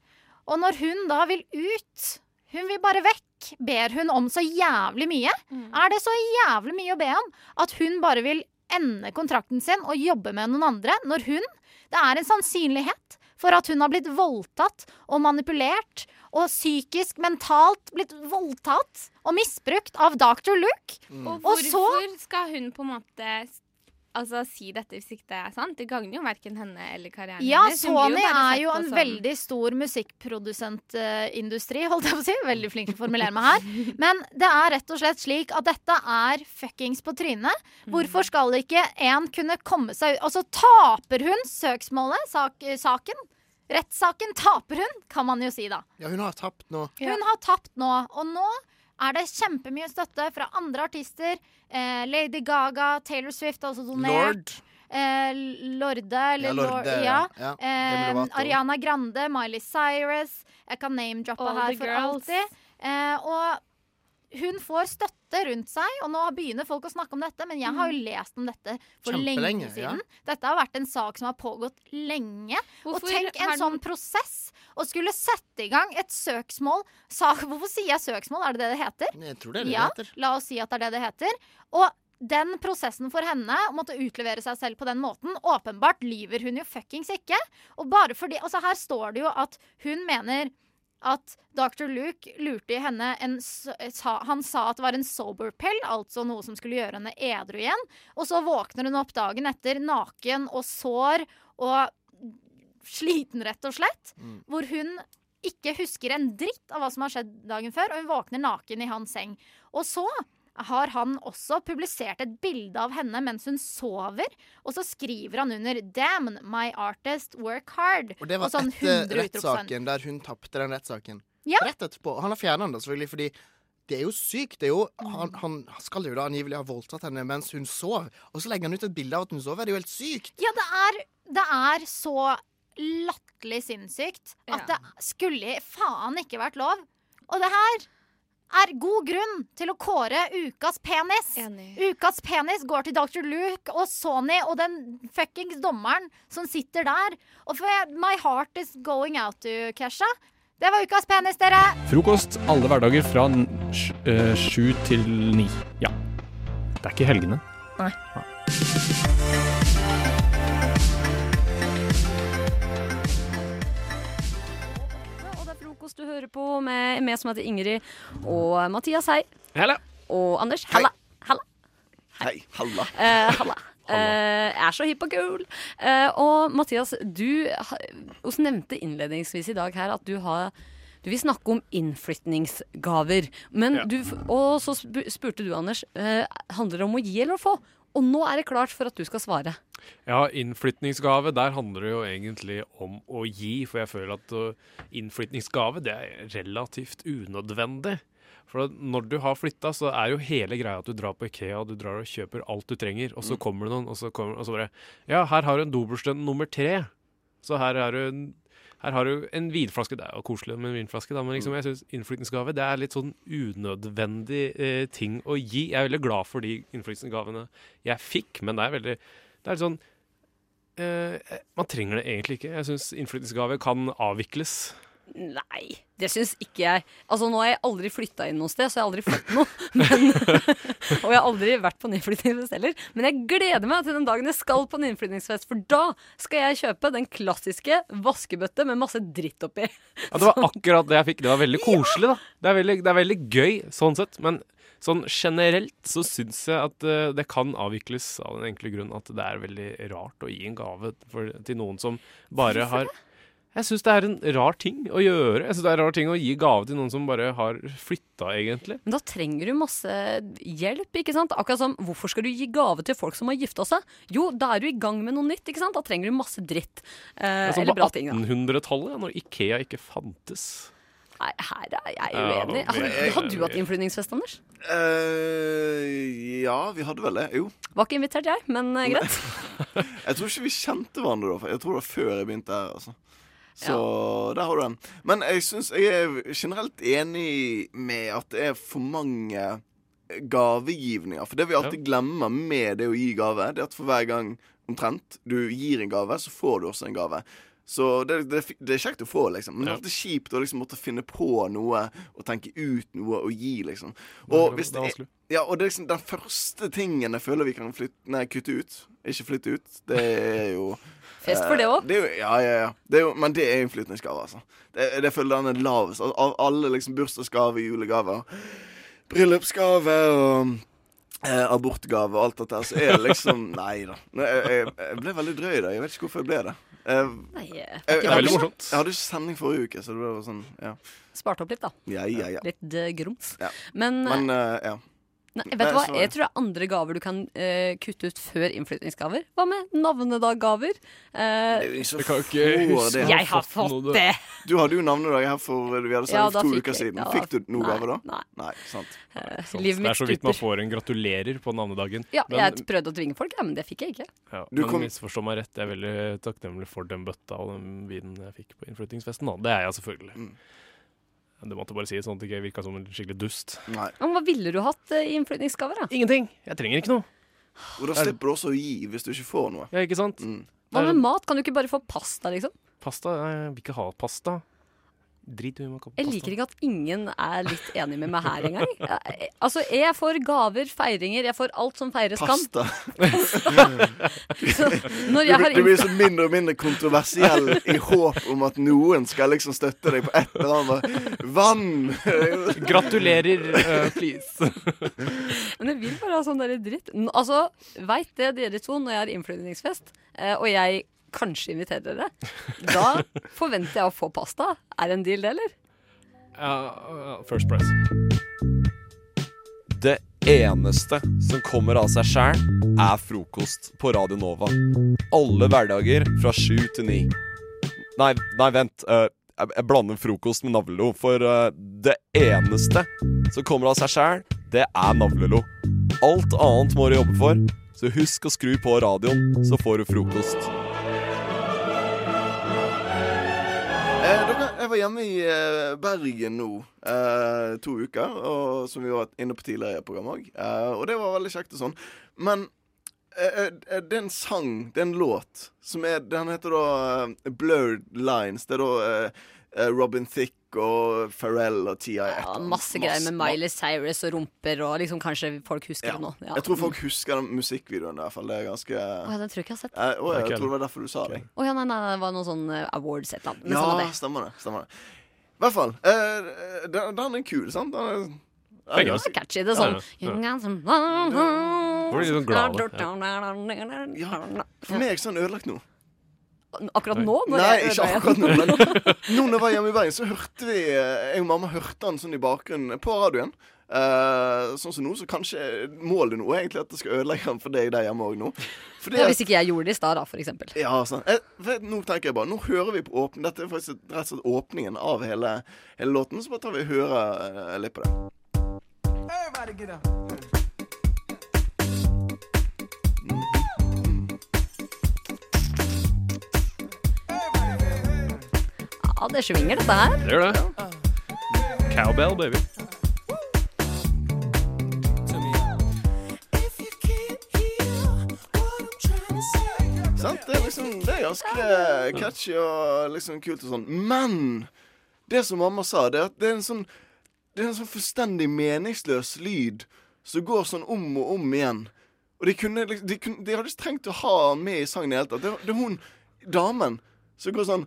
Og når hun da vil ut, hun vil bare vekk, ber hun om så jævlig mye. Er det så jævlig mye å be om at hun bare vil ende kontrakten sin og jobbe med noen andre, når hun Det er en sannsynlighet for at hun har blitt voldtatt og manipulert og psykisk, mentalt blitt voldtatt og misbrukt av Dr. Luke. Og Og så hvorfor skal hun på en måte altså, si dette hvis ikke det er sant? Det gagner jo verken henne eller karrieren Ja, hennes. Ja, Sony jo er jo en veldig stor musikkprodusentindustri, holdt jeg på å si. Veldig flink til å formulere meg her. *laughs* Men det er rett og slett slik at dette er fuckings på trynet. Hvorfor skal ikke en kunne komme seg ut Og så taper hun søksmålet, sak, saken. Rettssaken taper hun, kan man jo si da. Ja, hun har tapt nå. Hun har tapt nå, og nå er det kjempemye støtte fra andre artister. Eh, Lady Gaga, Taylor Swift har også donert. Lord. Eh, Lorde, eller Ja, Lorde, Lord, ja. ja. Ja, Eh, Ariana Grande, Miley Cyrus. Jeg kan name-droppe her for girls. alltid. Eh, og hun får støtte rundt seg, og nå begynner folk å snakke om dette, men jeg har jo lest om dette for lenge siden. ja. Dette har vært en sak som har pågått lenge. Hvorfor og tenk en den- sånn prosess å skulle sette i gang et søksmål Sa, *laughs* Hvorfor sier jeg søksmål? Er det det det heter? Jeg tror det er det ja, det heter. la oss si at det er det det heter. Og den prosessen for henne å måtte utlevere seg selv på den måten, åpenbart lyver hun jo fuckings ikke. Og bare fordi Altså, her står det jo at hun mener at Dr. Luke lurte i henne en, Han sa at det var en sober pill, altså noe som skulle gjøre henne edru igjen. Og så våkner hun opp dagen etter naken og sår og sliten, rett og slett. Mm. Hvor hun ikke husker en dritt av hva som har skjedd dagen før, og hun våkner naken i hans seng. Og så har han også publisert et bilde av henne mens hun sover, og så skriver han under 'Damn, my artist, work hard'. Og det var sånn etter rettssaken der hun tapte den rettssaken. Ja. Rett etterpå. Han har fjerna den, da, selvfølgelig, fordi det er jo sykt. Det er jo, han, han skal jo da angivelig ha voldtatt henne mens hun sov. Og så legger han ut et bilde av at hun sover. Det er jo helt sykt. Ja, det er, det er så latterlig sinnssykt at det skulle faen ikke vært lov. Og det her er god grunn til å kåre ukas penis. Ukas penis går til Dr. Luke og Sony og den fuckings dommeren som sitter der. Og for my heart is going out to Kesha. Det var ukas penis, dere. Frokost alle hverdager fra eh, sju til ni. Ja. Det er ikke helgene. Nei. Og du hører på med meg som heter Ingrid, og Mathias, hei. Halla. Og Anders, halla. Halla. Hei. Halla. Eh, *laughs* halla. Eh, jeg er så hipp og gul. Uh, og Mathias, du oss nevnte innledningsvis i dag her at du har du vil snakke om innflytningsgaver. Men Ja. du, og så spurte du, Anders, uh, handler det om å gi eller å få? Og nå er det klart for at du skal svare. Ja, innflytningsgave, der handler det jo egentlig om å gi, for jeg føler at uh, innflytningsgave det er relativt unødvendig. For når du har flytta, så er jo hele greia at du drar på Ikea, du drar og kjøper alt du trenger, og så Mm. kommer det noen, og så, kommer, og så bare Ja, her har du en dobørste nummer tre. Så her er du en her har du en vinflaske. Det er jo koselig med en vinflaske, da, men liksom, jeg syns innflytningsgave det er litt sånn unødvendig eh, ting å gi. Jeg er veldig glad for de innflytelsesgavene jeg fikk, men det er veldig Det er litt sånn eh, Man trenger det egentlig ikke. Jeg syns innflytelsesgave kan avvikles. Nei, det syns ikke jeg. Altså, nå har jeg aldri flytta inn noe sted, så jeg har aldri fått noe. *laughs* Men, *laughs* og jeg har aldri vært på nyflyttingsfest heller. Men jeg gleder meg til den dagen jeg skal på en innflytningsfest, for da skal jeg kjøpe den klassiske vaskebøtte med masse dritt oppi. *laughs* Ja, det var akkurat det jeg fikk. Det var veldig koselig, da. Det er veldig, det er veldig gøy sånn sett. Men sånn generelt så syns jeg at eh, det kan avvikles av den enkle grunn at det er veldig rart å gi en gave for, til noen som bare har Jeg syns det er en rar ting å gjøre. Jeg synes det er en rar ting å gi gave til noen som bare har flytta, egentlig. Men da trenger du masse hjelp, ikke sant? Akkurat som hvorfor skal du gi gave til folk som har gifta seg? Jo, da er du i gang med noe nytt, ikke sant? Da trenger du masse dritt. Eh, Altså, eller på bra ting, da. 1800-tallet, når Ikea ikke fantes. Nei, her er jeg uenig. Hadde, hadde har du hatt innflytningsfest, Anders? Uh, ja, vi hadde vel det. Jo. Var ikke invitert, jeg, men eh, greit. *laughs* Jeg tror ikke vi kjente hverandre da. Jeg tror det var før jeg begynte her. altså Så der har du den. Men jeg syns jeg er generelt enig med at det er for mange gavegivninger. For det vi alltid glemmer med det å gi gave, det er at for hver gang omtrent du gir en gave, så får du også en gave. Så det, det, det er kjekt å få, liksom. Men det er alltid kjipt å liksom måtte finne på noe og tenke ut noe og gi, liksom. Og hvis det er ja, og det er liksom den første tingen jeg føler vi kan flytte, nei, kutte ut, ikke flytte ut, det er jo Fest for det eh, er jo- Ja, ja, ja. Det jo, men det er innflytningsgave, altså. Det, det føler den er lavest. Av, av alle liksom bursdagsgaver, julegaver, bryllupsgave og eh, abortgave og alt dette her, så er det liksom *laughs* Nei da. Jeg, jeg, jeg ble veldig drøy da. Jeg vet ikke hvorfor jeg ble det. Jeg, Nei, jeg, det er veldig morsomt. Jeg hadde ikke sending forrige uke, så det var sånn Ja, Sparte opp litt, da. ja, ja. ja. Litt uh, grums. ja. Men, Men uh, ja. Nei, vet du hva? Jeg tror det er andre gaver du kan eh, kutte ut før innflyttingsgaver. Hva med navnedag-gaver? Eh, Jeg kan ikke huske å ha Jeg har fått fått noe, det. Du hadde jo navnedag her for vi hadde Ja, da to fikk uker jeg- siden. ja, Fikk du noe nei, gave da? nei. Nei, sant. Sant. livet Det er så vidt man får en gratulerer på navnedagen. Ja, Men- jeg prøvde å tvinge folk, ja, men det fikk jeg ikke. Ja, Du men kom- misforstå meg rett, jeg er veldig takknemlig for den bøtta og den vinen jeg fikk på innflyttingsfesten. Da. Det er jeg selvfølgelig. Du måtte bare si det sånn at det ikke virka som en skikkelig dust. Nei. Men hva ville du hatt eh, i innflytningsgave? da? Ingenting. Jeg trenger ikke noe. Og da slipper du også å gi hvis du ikke får noe. Ja, ikke sant? Mm. Hva med mat? Kan du ikke bare få pasta, liksom? Pasta? Jeg vil ikke ha pasta. Drit i jeg kan pasta. liker ikke at ingen er litt enig med meg her engang. Jeg- Altså, jeg får gaver, feiringer, jeg får alt som feires kan. Pasta. Så når Du, blir- du blir så mindre og mindre kontroversiell i håp om at noen skal liksom støtte deg på et eller annet. Vann! Gratulerer, uh, please. Men jeg vil bare ha sånn der dritt. Altså, veit det dere to når jeg har innflytningsfest, eh, og jeg kanskje inviterer dere, da forventer jeg å få pasta. Er det en deal, det, eller? Ja, uh, first price. Det eneste som kommer av seg sjæl, er frokost på Radio Nova. Alle hverdager fra sju til ni. Nei, nei vent. Uh, jeg, jeg blander frokost med navlelo. For eh, det eneste som kommer av seg sjæl, det er navlelo. Alt annet må du jobbe for, så husk å skru på radioen, så får du frokost. Var hjemme i uh, Bergen nå uh, to uker, og, som vi var inne på tidligere i programmet òg. og det var veldig kjekt og sånn. Men eh, eh, det er en sang, det er en låt, som er Den heter da eh, Blurred Lines. Det er da eh, eh, Robin Thicke og Pharrell og T.I. Ja, masse greier med Miley Cyrus og rumper og liksom kanskje folk husker Ja. det nå. Ja. Jeg tror folk husker den musikkvideoen. fall Det er ganske Å, ja, den tror jeg ikke jeg har sett. Eh, å, ja, Ikke jeg tror det var derfor du sa det. Å ja, nei, nei, det var noen sånn eh, awards et eller annet. Ja, det. stemmer det. Stemmer det. I hvert fall. eh, den, den er kul, sant? Den er, Det er ganske catchy. Det er sånn Ja, sånn ja. For meg er sånn ødelagt nå. Akkurat nå? Når Nei, jeg ikke akkurat nå, men nå når jeg var hjemme i Bergen, så hørte vi Jeg og mamma hørte den sånn i bakgrunnen på radioen. Uh, sånn som nå, så kanskje målet nå er egentlig at det skal ødelegge den for deg der hjemme òg nå. Fordi Ja, hvis ikke jeg gjorde det i stad, da, for eksempel. ja, sånn. jeg, nå tenker jeg bare Nå hører vi på åpning Dette er faktisk rett og slett åpningen av hele, hele låten. Så bare tar vi og hører eh, litt på det. Everybody get up. Ja, det svinger, dette her. Det gjør det. Cowbell, baby. Sant? Det er liksom Det er ganske catchy og liksom kult og sånn. Men det som mamma sa, det er at det er en sånn Det er en sånn fullstendig meningsløs lyd som går sånn om og om igjen. Og de kunne, liksom- de, kunne, de hadde ikke trengt å ha med i sangen i det hele tatt. Det, det er hun damen som går sånn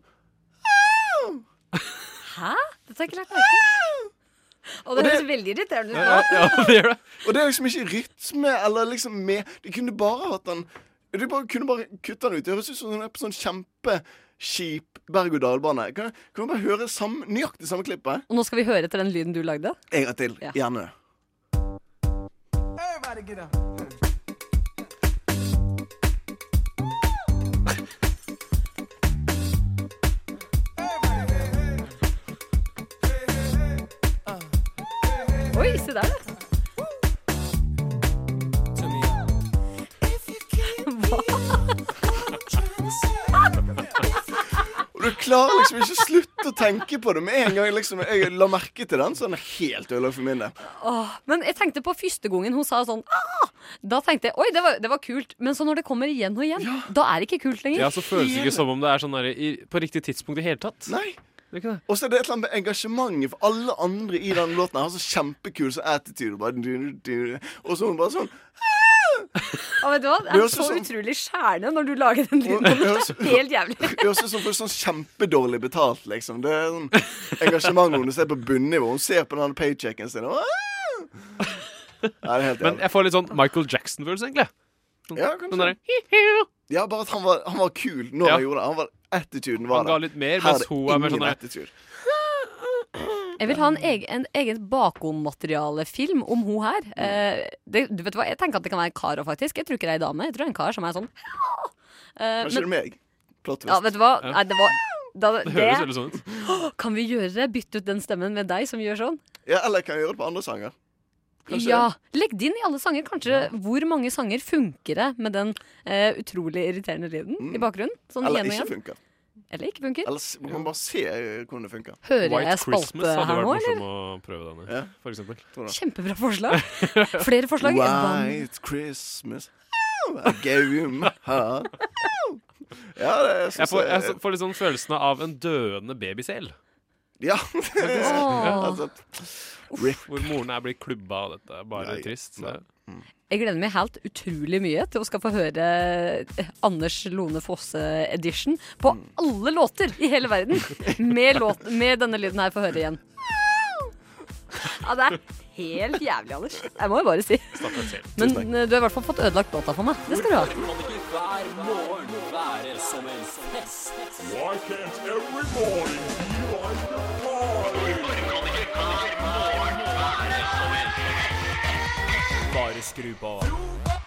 Hæ? Dette har jeg ikke lagt merke til. Og det høres veldig irriterende ut Ja, det gjør det. Og det er liksom ikke rytme eller liksom med De kunne bare hatt den De bare, kunne bare kutta den ut. Det høres ut som hun er på sånn kjempeskip berg-og-dal-bane. Kan, kan vi bare høre sam, nøyaktig samme klippet? Og nå skal vi høre etter den lyden du lagde. En gang til. Ja. Gjerne. Everybody get up. Oi, se der, da. *laughs* Og du klarer liksom ikke å slutte å tenke på det med en gang liksom, jeg la merke til den. Så den er helt ødelagt for min del. Åh, men jeg tenkte på første gangen hun sa sånn ah! Da tenkte jeg oi, det var, det var kult. Men så når det kommer igjen og igjen, da er det ikke kult lenger. Ja, så føles det ikke som om det er sånn der, i, på riktig tidspunkt i hele tatt. Nei. Er. Og så er det et eller annet med engasjementet for alle andre i den låten. Har så kjempekul så attitude. Og så er hun bare sånn Og vet du hva? Det er så som- utrolig skjærende når du lager den lyden. Det er helt jævlig. Det høres ut som for sånn kjempedårlig betalt, liksom. Det er sånn engasjement hun ser på bunnivå. Hun ser på den paychecken sin. og, «Ah!» Ja, det er helt Men jeg får litt sånn Michael Jackson-følelse, egentlig. Sånn- Ja, kanskje. Ja, bare at han var, han var kul når Ja. han gjorde det. Han var, attituden var Han ga litt mer, mens hun er mer sånn attitude. Jeg vil ha en egen, en egen bakommaterialefilm om hun her. Eh, det, du vet hva, Jeg tenker at det kan være en kar òg, faktisk. Jeg tror ikke det er ei dame. Jeg tror det er en kar som er sånn *laughs* Eh, Kanskje men- det er meg. Plot. Ja, vet du hva? Ja. Nei, det var da, Det høres veldig sånn ut. *gasps* Kan vi gjøre det? Bytte ut den stemmen med deg som gjør sånn? Ja, eller kan jeg gjøre det på andre sanger? Kanskje Ja. Legg det inn i alle sanger. Kanskje hvor mange sanger funker det med den eh, utrolig irriterende lyden i bakgrunnen? Sånn Eller igjen og ikke funker. Eller ikke funker. Eller man kan bare se eh, hvordan det funker. Hører White jeg spalte Christmas hadde vært morsom å prøve denne, Ja. for eksempel. Kjempebra forslag. Flere forslag. White Christmas I gave you my heart Ja, det Jeg Jeg får, jeg får litt sånn følelsen av en døende babysel. Ja. Altså, Uff, Hvor moren er blitt klubba av dette. Bare Nei, trist. Så. Jeg gleder meg helt utrolig mye til å skal få høre eh, Anders Lone Fosse-edition på alle låter i hele verden. *laughs* Med, låt, med denne lyden her få høre igjen. *laughs* Ja, det er helt jævlig, Anders. Jeg må jo bare si. Men eh, du har i hvert fall fått ødelagt data for meg. Det skal du ha. Hver morgen være som en fest. Why can't every morning be like a party? Bare skru på.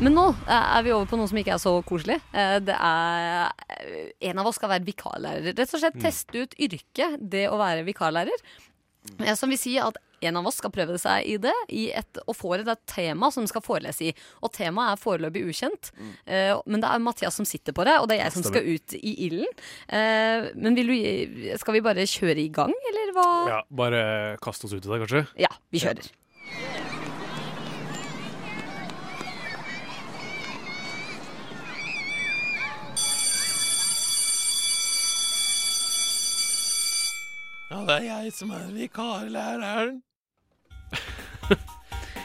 Men nå er vi over på noe som ikke er så koselig. Eh, det er En av oss skal være vikarlærer. Rett og slett Mm. teste ut yrket, det å være vikarlærer. Eh, Som vil si at en av oss skal prøve seg i det, i et, og får et tema som skal forelese i. Og temaet er foreløpig ukjent, eh, men det er Mathias som sitter på det, og det er jeg som skal ut i ilden. Uh, men vil du, skal vi bare kjøre i gang, eller hva? Ja, bare kaste oss ut i det, kanskje? Ja, vi kjører. Ja, det er jeg som er vikarlæreren. *laughs*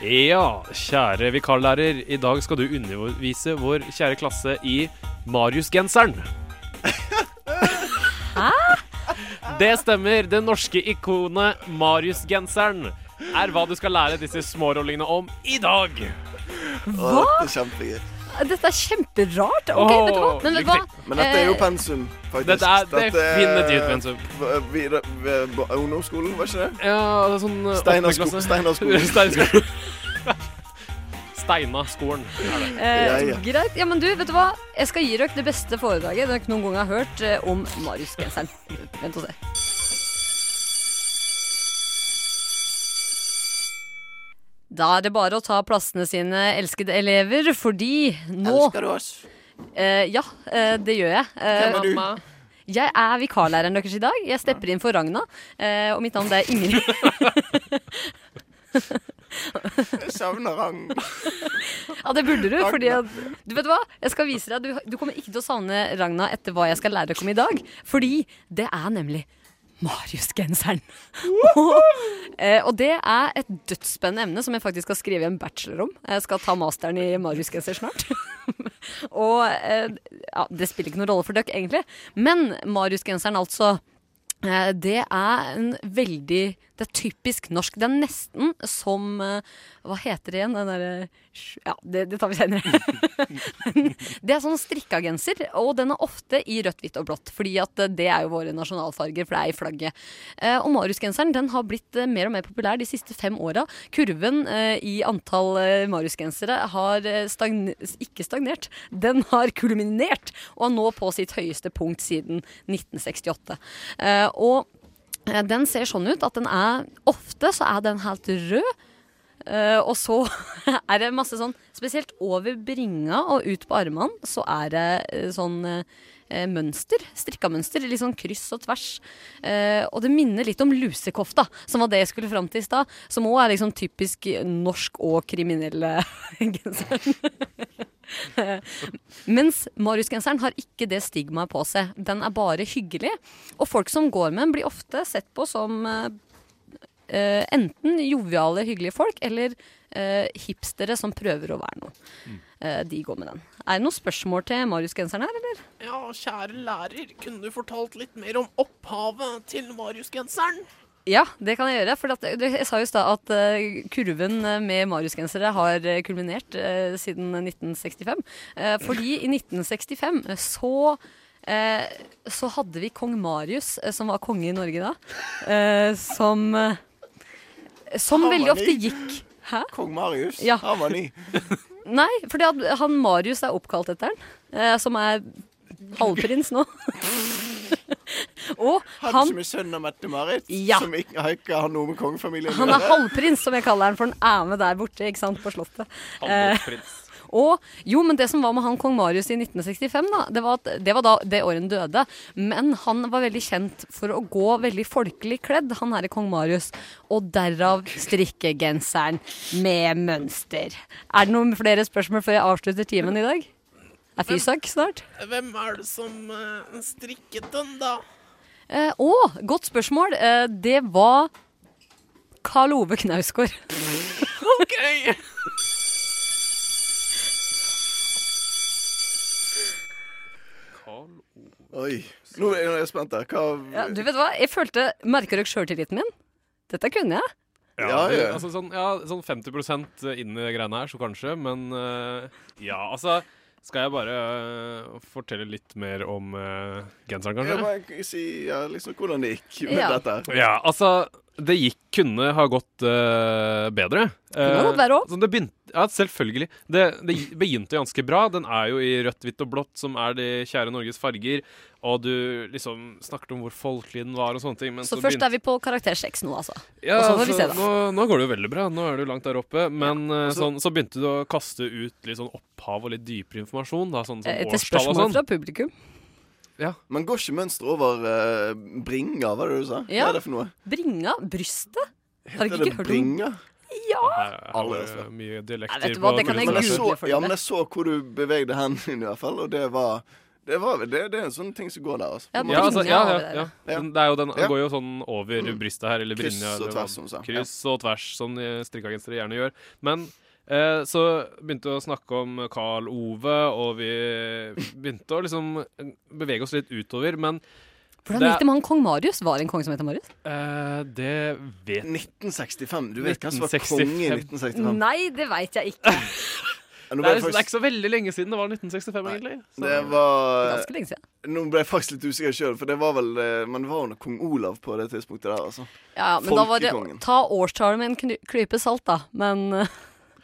Ja, kjære vikarlærer. I dag skal du undervise vår kjære klasse i Marius-genseren. *laughs* Det stemmer. Det norske ikonet Marius-genseren er hva du skal lære disse smårollingene om i dag. Hva? Det er kjempegøy. Dette er kjemperart. Ok, vet du hva? Men vet du hva? Men dette er jo Eh, pensum, faktisk. Dette er definitivt pensum. Vi- ved b- ungdomsskolen, var ikke det? Ja, det er sånn eh, Steinar åttende sko- klasse. Steinar *laughs* skolen. Steinar Steina-skolen *laughs* det. Eh, ja. Greit. Ja, men du, vet du hva? Jeg skal gi dere det beste foredraget dere noen gang har hørt eh, om Marius-genseren. Vent og se. Da er det bare å ta plassene sine, elskede elever, fordi nå Elsker du oss? Eh, ja, eh, det gjør jeg. Eh, Hvem er du? mamma. Jeg er vikarlæreren deres i dag. Jeg stepper inn for Ragna. eh, og mitt navn det er Ingrid. Jeg savner Ragna. Ja, det burde du. fordi at, Du vet hva? Jeg skal vise deg. Du, du kommer ikke til å savne Ragna etter hva jeg skal lære dere om i dag. Fordi det er nemlig Marius-genseren. og, *laughs* eh, og det er et dødsspennende emne som jeg faktisk skal skrive en bachelor om. Jeg skal ta masteren i Marius-genser snart. *laughs* og eh, ja, det spiller ikke noen rolle for dere, egentlig. Men Marius-genseren, altså. eh, Det er en veldig Det er typisk norsk. Det er nesten som eh, Hva heter det igjen? Den derre Ja, det, det tar vi senere. *laughs* det er sånn strikka genser, og den er ofte i rødt, hvitt og blått. Fordi at eh, det er jo våre nasjonalfarger, for det er i flagget. Eh, og Marius-genseren den har blitt mer og mer populær de siste fem åra. Kurven i antall Marius-gensere har eh, stagn ikke stagnert, den har kulminert, og er nå på sitt høyeste punkt siden 1968. Eh, og den ser sånn ut at den er Ofte så er den helt rød. Uh, og så *laughs* er det masse sånn Spesielt over bringa og ut på armene så er det eh, sånn eh, mønster. Strikka mønster. Litt sånn kryss og tvers. Eh, og det minner litt om lusekofta, som var det jeg skulle fram til i stad. Som òg er liksom typisk norsk og kriminelle *laughs* genseren. *laughs* Mens Marius-genseren har ikke det stigmaet på seg. Den er bare hyggelig. Og folk som går med den, blir ofte sett på som eh, enten joviale, hyggelige folk, eller eh, hipstere som prøver å være noe. Eh, de går med den. Er det noen spørsmål til Marius-genseren her, eller? Ja, kjære lærer, kunne du fortalt litt mer om opphavet til Marius-genseren? Ja, det kan jeg gjøre. For at, jeg sa jo i stad at uh, kurven med Marius-gensere har eh, kulminert uh, siden 1965. Uh, fordi i 1965 så eh, så hadde vi kong Marius, eh, som var konge i Norge da, eh, som eh, Som veldig ofte gikk Hæ? Kong Marius? Ja. Han var ny. *laughs* Nei, fordi han Marius er oppkalt etter han, eh, som er halvprins nå. *laughs* Og Han, han som er sønn av Mette-Marit? Ja. Som ikke, har ikke har noe med kongefamilien å Han er halvprins, som jeg kaller han, for han er med der borte ikke sant, på Slottet. Halvprins. Og jo, men det som var med han kong Marius i 1965, da, det var, at, det var da det året han døde. Men han var veldig kjent for å gå veldig folkelig kledd, han herre er kong Marius. Og derav strikkegenseren med mønster. Er det noen flere spørsmål før jeg avslutter timen i dag? Er Fysak snart? Hvem er det som uh, strikket den, da? Eh, oh, godt spørsmål. Eh, det var Karl Ove Knausgård. *laughs* OK! Oi. Nå er jeg spent her. Hva Ja, du vet hva? Jeg følte Merker dere sjøltilliten min? Dette kunne jeg. Ja, Ja, ja. Altså, sånn, ja, sånn 50% inn i greiene her, så kanskje. Men uh, ja, altså Skal jeg bare uh, fortelle litt mer om uh, genseren, Jeg Ja, men, si ja, liksom, hvordan det gikk med Ja. dette. Ja, altså det gikk kunne ha gått uh, bedre. Kunne gått verre det begynte, ja, selvfølgelig. Det, det begynte ganske bra. Den er jo i rødt, hvitt og blått, som er de kjære Norges farger. Og du liksom snakket om hvor folkelig den var og sånne ting. Men Så først er vi på karakter seks nå, altså. ja, og så får vi altså, se, da. Nå, nå går det jo veldig bra. Nå er du langt der oppe. Men ja, og så- sånn, så begynte du å kaste ut litt sånn opphav og litt dypere informasjon. Da, sånn sånn Etter spørsmål fra publikum. Ja. Men går ikke mønsteret over uh, bringa, er det du sa? Ja. Hva er det for noe? Bringa? Brystet? Har dere det ikke hørt om bringa? Ja! Her, her det mye dialekter. vet hva, på det kan jeg Men jeg så, google for ja, men jeg så hvor du bevegde hendene i hvert fall, og det var Det, var, det, det er en sånn ting som går der, altså. Ja, Ja, altså, ja, ja, ja. Det er jo, den går jo sånn over brystet her, eller Kryss brynja. og tvers, sa. Kryss og tvers, som de strikkagensere gjerne gjør. Men eh, så begynte vi å snakke om Carl Ove, og vi begynte å liksom bevege oss litt utover. Men Hvordan gikk det med han kong Marius? Var det en konge som het Marius? eh, det vet 1965. Du vet hvem som var 1965. konge i 1965? Nei, det veit jeg ikke. *laughs* Det er, faktisk... det er ikke så veldig lenge siden det var 1965, egentlig. Så. det var Ganske lenge siden. Nå ble jeg faktisk litt usikker sjøl, for det var vel eh, Men det var under kong Olav på det tidspunktet der, altså. Ja, men da var det Ta årstallet med en klype salt, da. Men eh,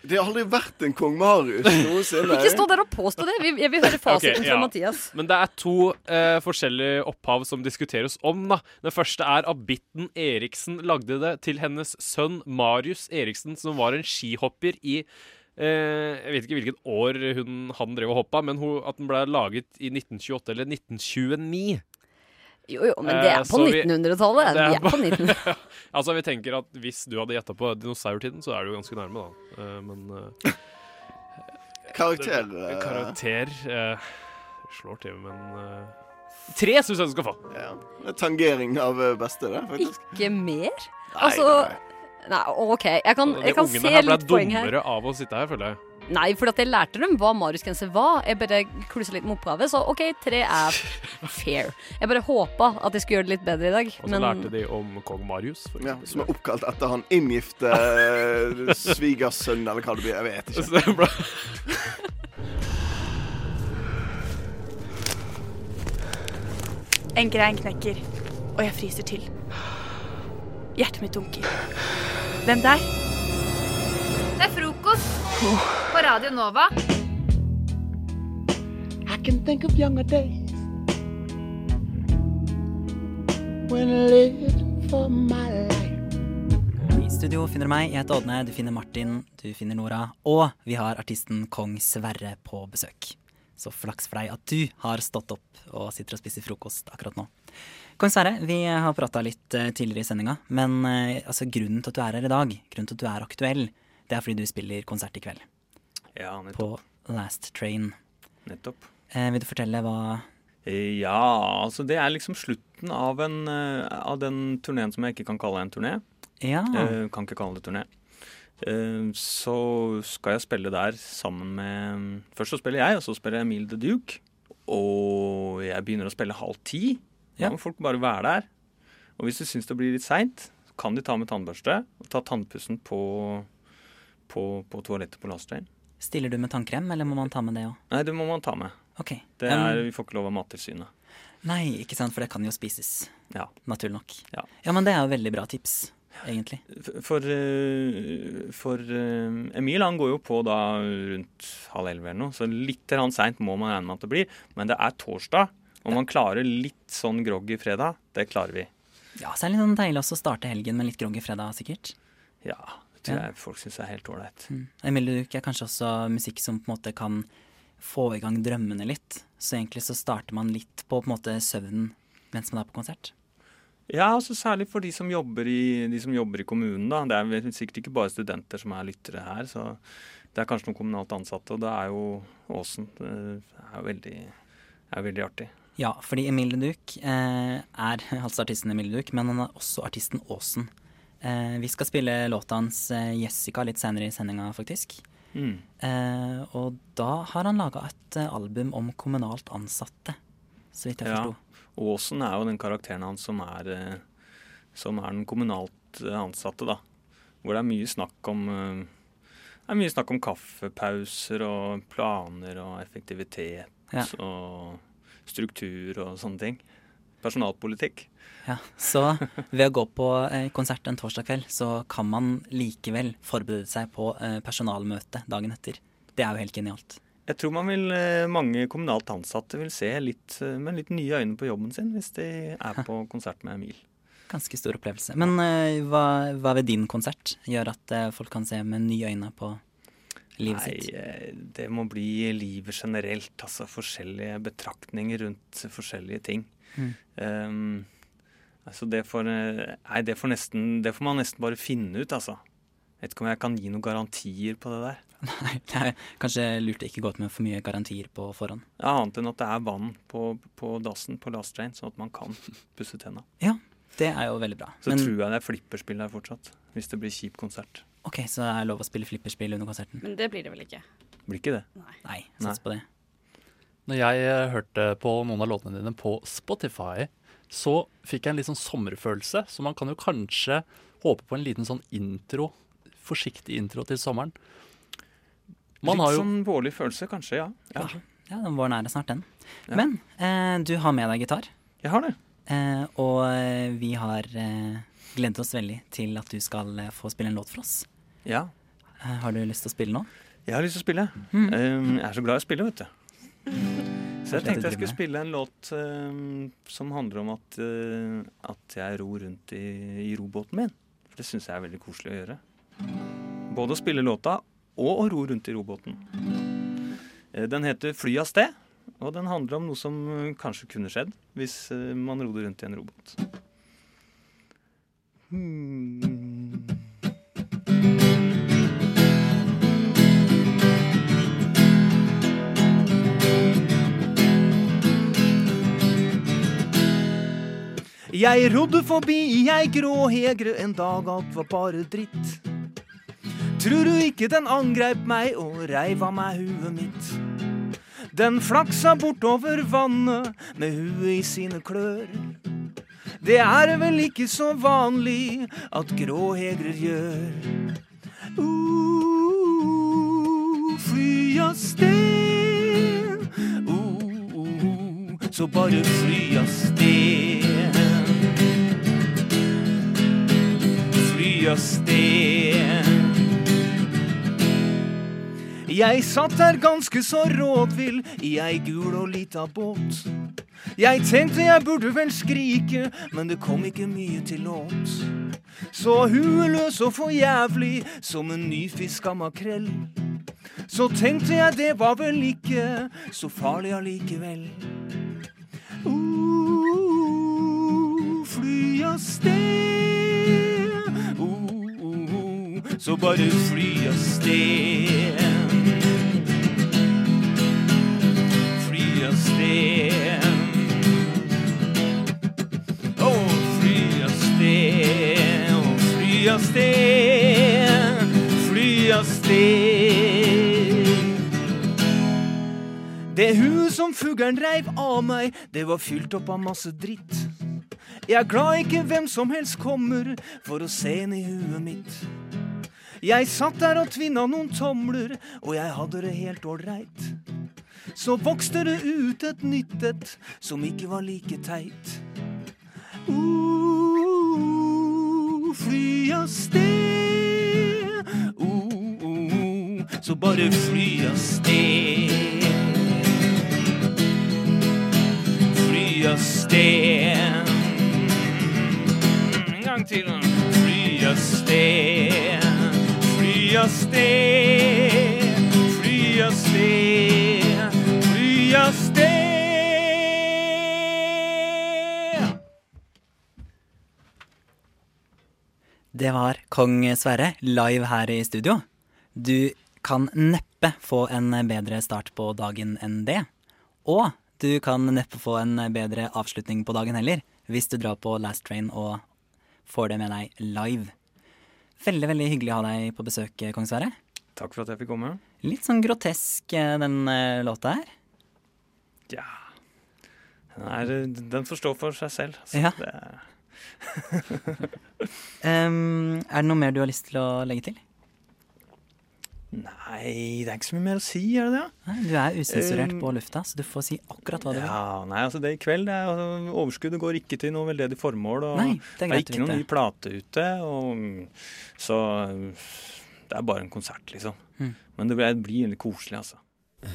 Det har aldri vært en kong Marius noensinne. ikke stå der og påstå det. Vi, jeg vil høre fasiten Ok, fra. Mathias. Men det er to uh, forskjellige opphav som diskuteres om. da. Den første er abbitten Eriksen lagde det til hennes sønn Marius Eriksen, som var en skihopper i Uh, Jeg vet ikke hvilket år hun, han drev og hoppa, men hun, at den ble laget i 1928 eller 1929. Jo, jo, men det Eh, er på 1900-tallet. det Vi er på 1900 *laughs* altså, vi tenker at hvis du hadde gjetta på dinosaurtiden, så er du ganske nærme, da. Eh, men eh, *laughs* Karakter det- Karakter uh, Slår til, men eh, Tre syns jeg du skal få. Ja. Er tangering av beste, det, faktisk. Ikke mer? Nei, Altså nei. Nei, OK. Jeg kan, jeg kan ungene se her ble litt poeng her. dummere av å sitte her, føler jeg. Nei, for at jeg lærte dem hva Marius-grense var. Jeg bare klussa litt med oppgave, så OK, tre er fair. Jeg bare håpa at jeg skulle gjøre det litt bedre i dag, Og så men lærte de om kong Marius. For Ja, som er oppkalt etter han inngifte eh, svigersønn, eller hva det blir. Jeg vet *laughs* Så ikke. det ble- En grein knekker, og jeg fryser til. Hjertet mitt dunker. Hvem der? Frokost på Radio Nova. I can think of younger days when I lived for my life. I studio finner du meg, jeg heter Ådne, du finner Martin, du finner Nora, og vi har artisten Kong Sverre på besøk. Så flaks for deg at du har stått opp og sitter og spiser frokost akkurat nå. Kong Sverre, vi har prata litt eh, tidligere i sendinga, men eh, altså, grunnen til at du er her i dag, grunnen til at du er aktuell, det er fordi du spiller konsert i kveld. Ja, På Last Train. Nettopp. Eh, vil du fortelle hva Ja, altså det er liksom slutten av, en, eh, av den turneen som jeg ikke kan kalle en turné. Ja. Eh, kan ikke kalle det turné. Eh, så skal jeg spille der sammen med Først så spiller jeg, og så spiller Emil The Duke. Og jeg begynner å spille halv ti. Da Ja. må folk bare være der. Og hvis du syns det blir litt seint, kan de ta med tannbørste og ta tannpussen på, på, på toalettet på Last Stiller du med tannkrem, eller må man ta med det òg? Nei, det må man ta med. Okay. Det er, Um, vi får ikke lov av Mattilsynet. Nei, ikke sant, for det kan jo spises. Ja. Naturlig nok. Ja. ja, men det er jo veldig bra tips, egentlig. For, for, eh, for eh, Emil han går jo på da rundt halv elleve eller noe, så litt seint må man regne med at det blir. Men det er torsdag, og man klarer litt sånn groggy fredag. Det klarer vi. Ja, så er det litt sånn deilig også å starte helgen med litt groggy fredag, sikkert. Ja, tror Ja. jeg folk syns er helt ålreit. Mm. Emilie Duke er kanskje også musikk som på en måte kan få i gang drømmene litt. Så egentlig så starter man litt på på en måte søvnen mens man er på konsert. Ja, altså særlig for de som jobber i, de som jobber i kommunen. da. Det er sikkert ikke bare studenter som er lyttere her. så Det er kanskje noen kommunalt ansatte, og det er jo Åsen. Det er jo veldig, er veldig artig. Ja, fordi Emilie Duke eh, er *laughs* altså artisten Emilie Duke, men han er også artisten Åsen. Eh, vi skal spille låta hans eh, 'Jessica' litt senere i sendinga, faktisk. Mm. Eh, og da har han laga et album om kommunalt ansatte, så vidt jeg Ja. forsto. Åsen er jo den karakteren hans som er, som er den kommunalt ansatte, da. Hvor det er mye snakk om det er mye snakk om kaffepauser og planer og effektivitet Ja. og struktur og sånne ting. Personalpolitikk. Ja, Så ved å gå på eh, konsert en torsdag kveld, så kan man likevel forberede seg på eh, personalmøte dagen etter. Det er jo helt genialt. Jeg tror man vil, eh, mange kommunalt ansatte vil se litt, med litt nye øyne på jobben sin hvis de er på konsert med Emil. Ganske stor opplevelse. Men hva, hva ved din konsert gjør at folk kan se med nye øyne på livet Nei, sitt? det må bli livet generelt. Altså forskjellige betraktninger rundt forskjellige ting. Mm. Um, altså det får, eh, nei, det får, nesten, det får man nesten bare finne ut, altså. Vet ikke om jeg kan gi noen garantier på det der. *laughs* Nei, det er kanskje lurt å ikke gå ut med for mye garantier på forhånd. Ja, Annet enn at det er vann på, på dassen på last train, sånn at man kan pusse tenna. Ja, det er jo veldig bra. Så Men- tror jeg det er flipperspill der fortsatt, hvis det blir kjip konsert. Ok, så det er lov å spille flipperspill under konserten? Men det blir det vel ikke? Blir ikke det? Nei, sats på det. Når jeg eh, hørte på noen av låtene dine på Spotify, så fikk jeg en litt sånn sommerfølelse, så man kan jo kanskje håpe på en liten sånn intro, forsiktig intro til sommeren. Man Litt har jo sånn vårlig følelse, kanskje. Ja. ja. Ja, den våren er det snart, den. Ja. Men eh, du har med deg gitar. Jeg har det. Eh, og eh, vi har eh, gledet oss veldig til at du skal eh, få spille en låt for oss. Ja. Eh, har du lyst til å spille nå? Jeg har lyst til å spille. Mm. Um, jeg er så glad i å spille, vet du. Så jeg tenkte jeg skulle spille en låt uh, som handler om at, uh, at jeg ror rundt i, i robåten min. For det syns jeg er veldig koselig å gjøre. Både å spille låta og å ro rundt i robåten. Uh, Den heter 'Fly av sted', og den handler om noe som kanskje kunne skjedd hvis man rodde rundt i en robåt. Hmm. Jeg rodde forbi ei grå hegre en dag, alt var bare dritt. Tror du ikke den angreip meg og reiv av meg huet mitt? Den flaksa bortover vannet med huet i sine klør. Det er vel ikke så vanlig at grå hegrer gjør. Uh, fly av sted. Uh, uh, uh, så bare fly av sted. Av sted. Jeg satt der ganske så rådvill i ei gul og lita båt. Jeg tenkte jeg burde vel skrike, men det kom ikke mye til låt. Så hueløs og for jævlig som en nyfiska makrell. Så tenkte jeg det var vel ikke så farlig allikevel. Uh, fly av sted. Så bare fly av sted. Fly av sted. Å, fly av sted. Å, fly av sted. Fly av sted. Det huet som fuglen reiv av meg, det var fylt opp av masse dritt. Jeg er glad ikke hvem som helst kommer for å se inn i huet mitt. Jeg satt der og tvinna noen tomler, og jeg hadde det helt ålreit. Så vokste det ut et nytt et som ikke var like teit. Uh, fly av sted. Uh, uh, så bare fly av sted. Fly av sted. En gang til. Fly av sted. Fly av sted. Fly av sted. Fly av sted. Det var Kong Sverre live her i studio. Du kan neppe få en bedre start på dagen enn det. Og du kan neppe få en bedre avslutning på dagen heller, hvis du drar på Last Train og får det med deg live. Veldig veldig hyggelig å ha deg på besøk, Kong Sverre. Takk for at jeg fikk komme. Litt sånn grotesk, eh, den eh, låta her. Ja Den, er, den får stå for seg selv. altså. Ja. Det *laughs* Em, er det noe mer du har lyst til å legge til? Nei, det er ikke så mye mer å si, er det det? Nei, du er usensurert Um, på lufta, så du får si akkurat hva du vil. Ja, nei, altså det i kveld det er, altså, Overskuddet går ikke til noe veldedig formål. Og Nei, det er greit er ikke noen ny plate ute. Og, så det er bare en konsert, liksom. Mm. Men det blir, det blir veldig koselig, altså.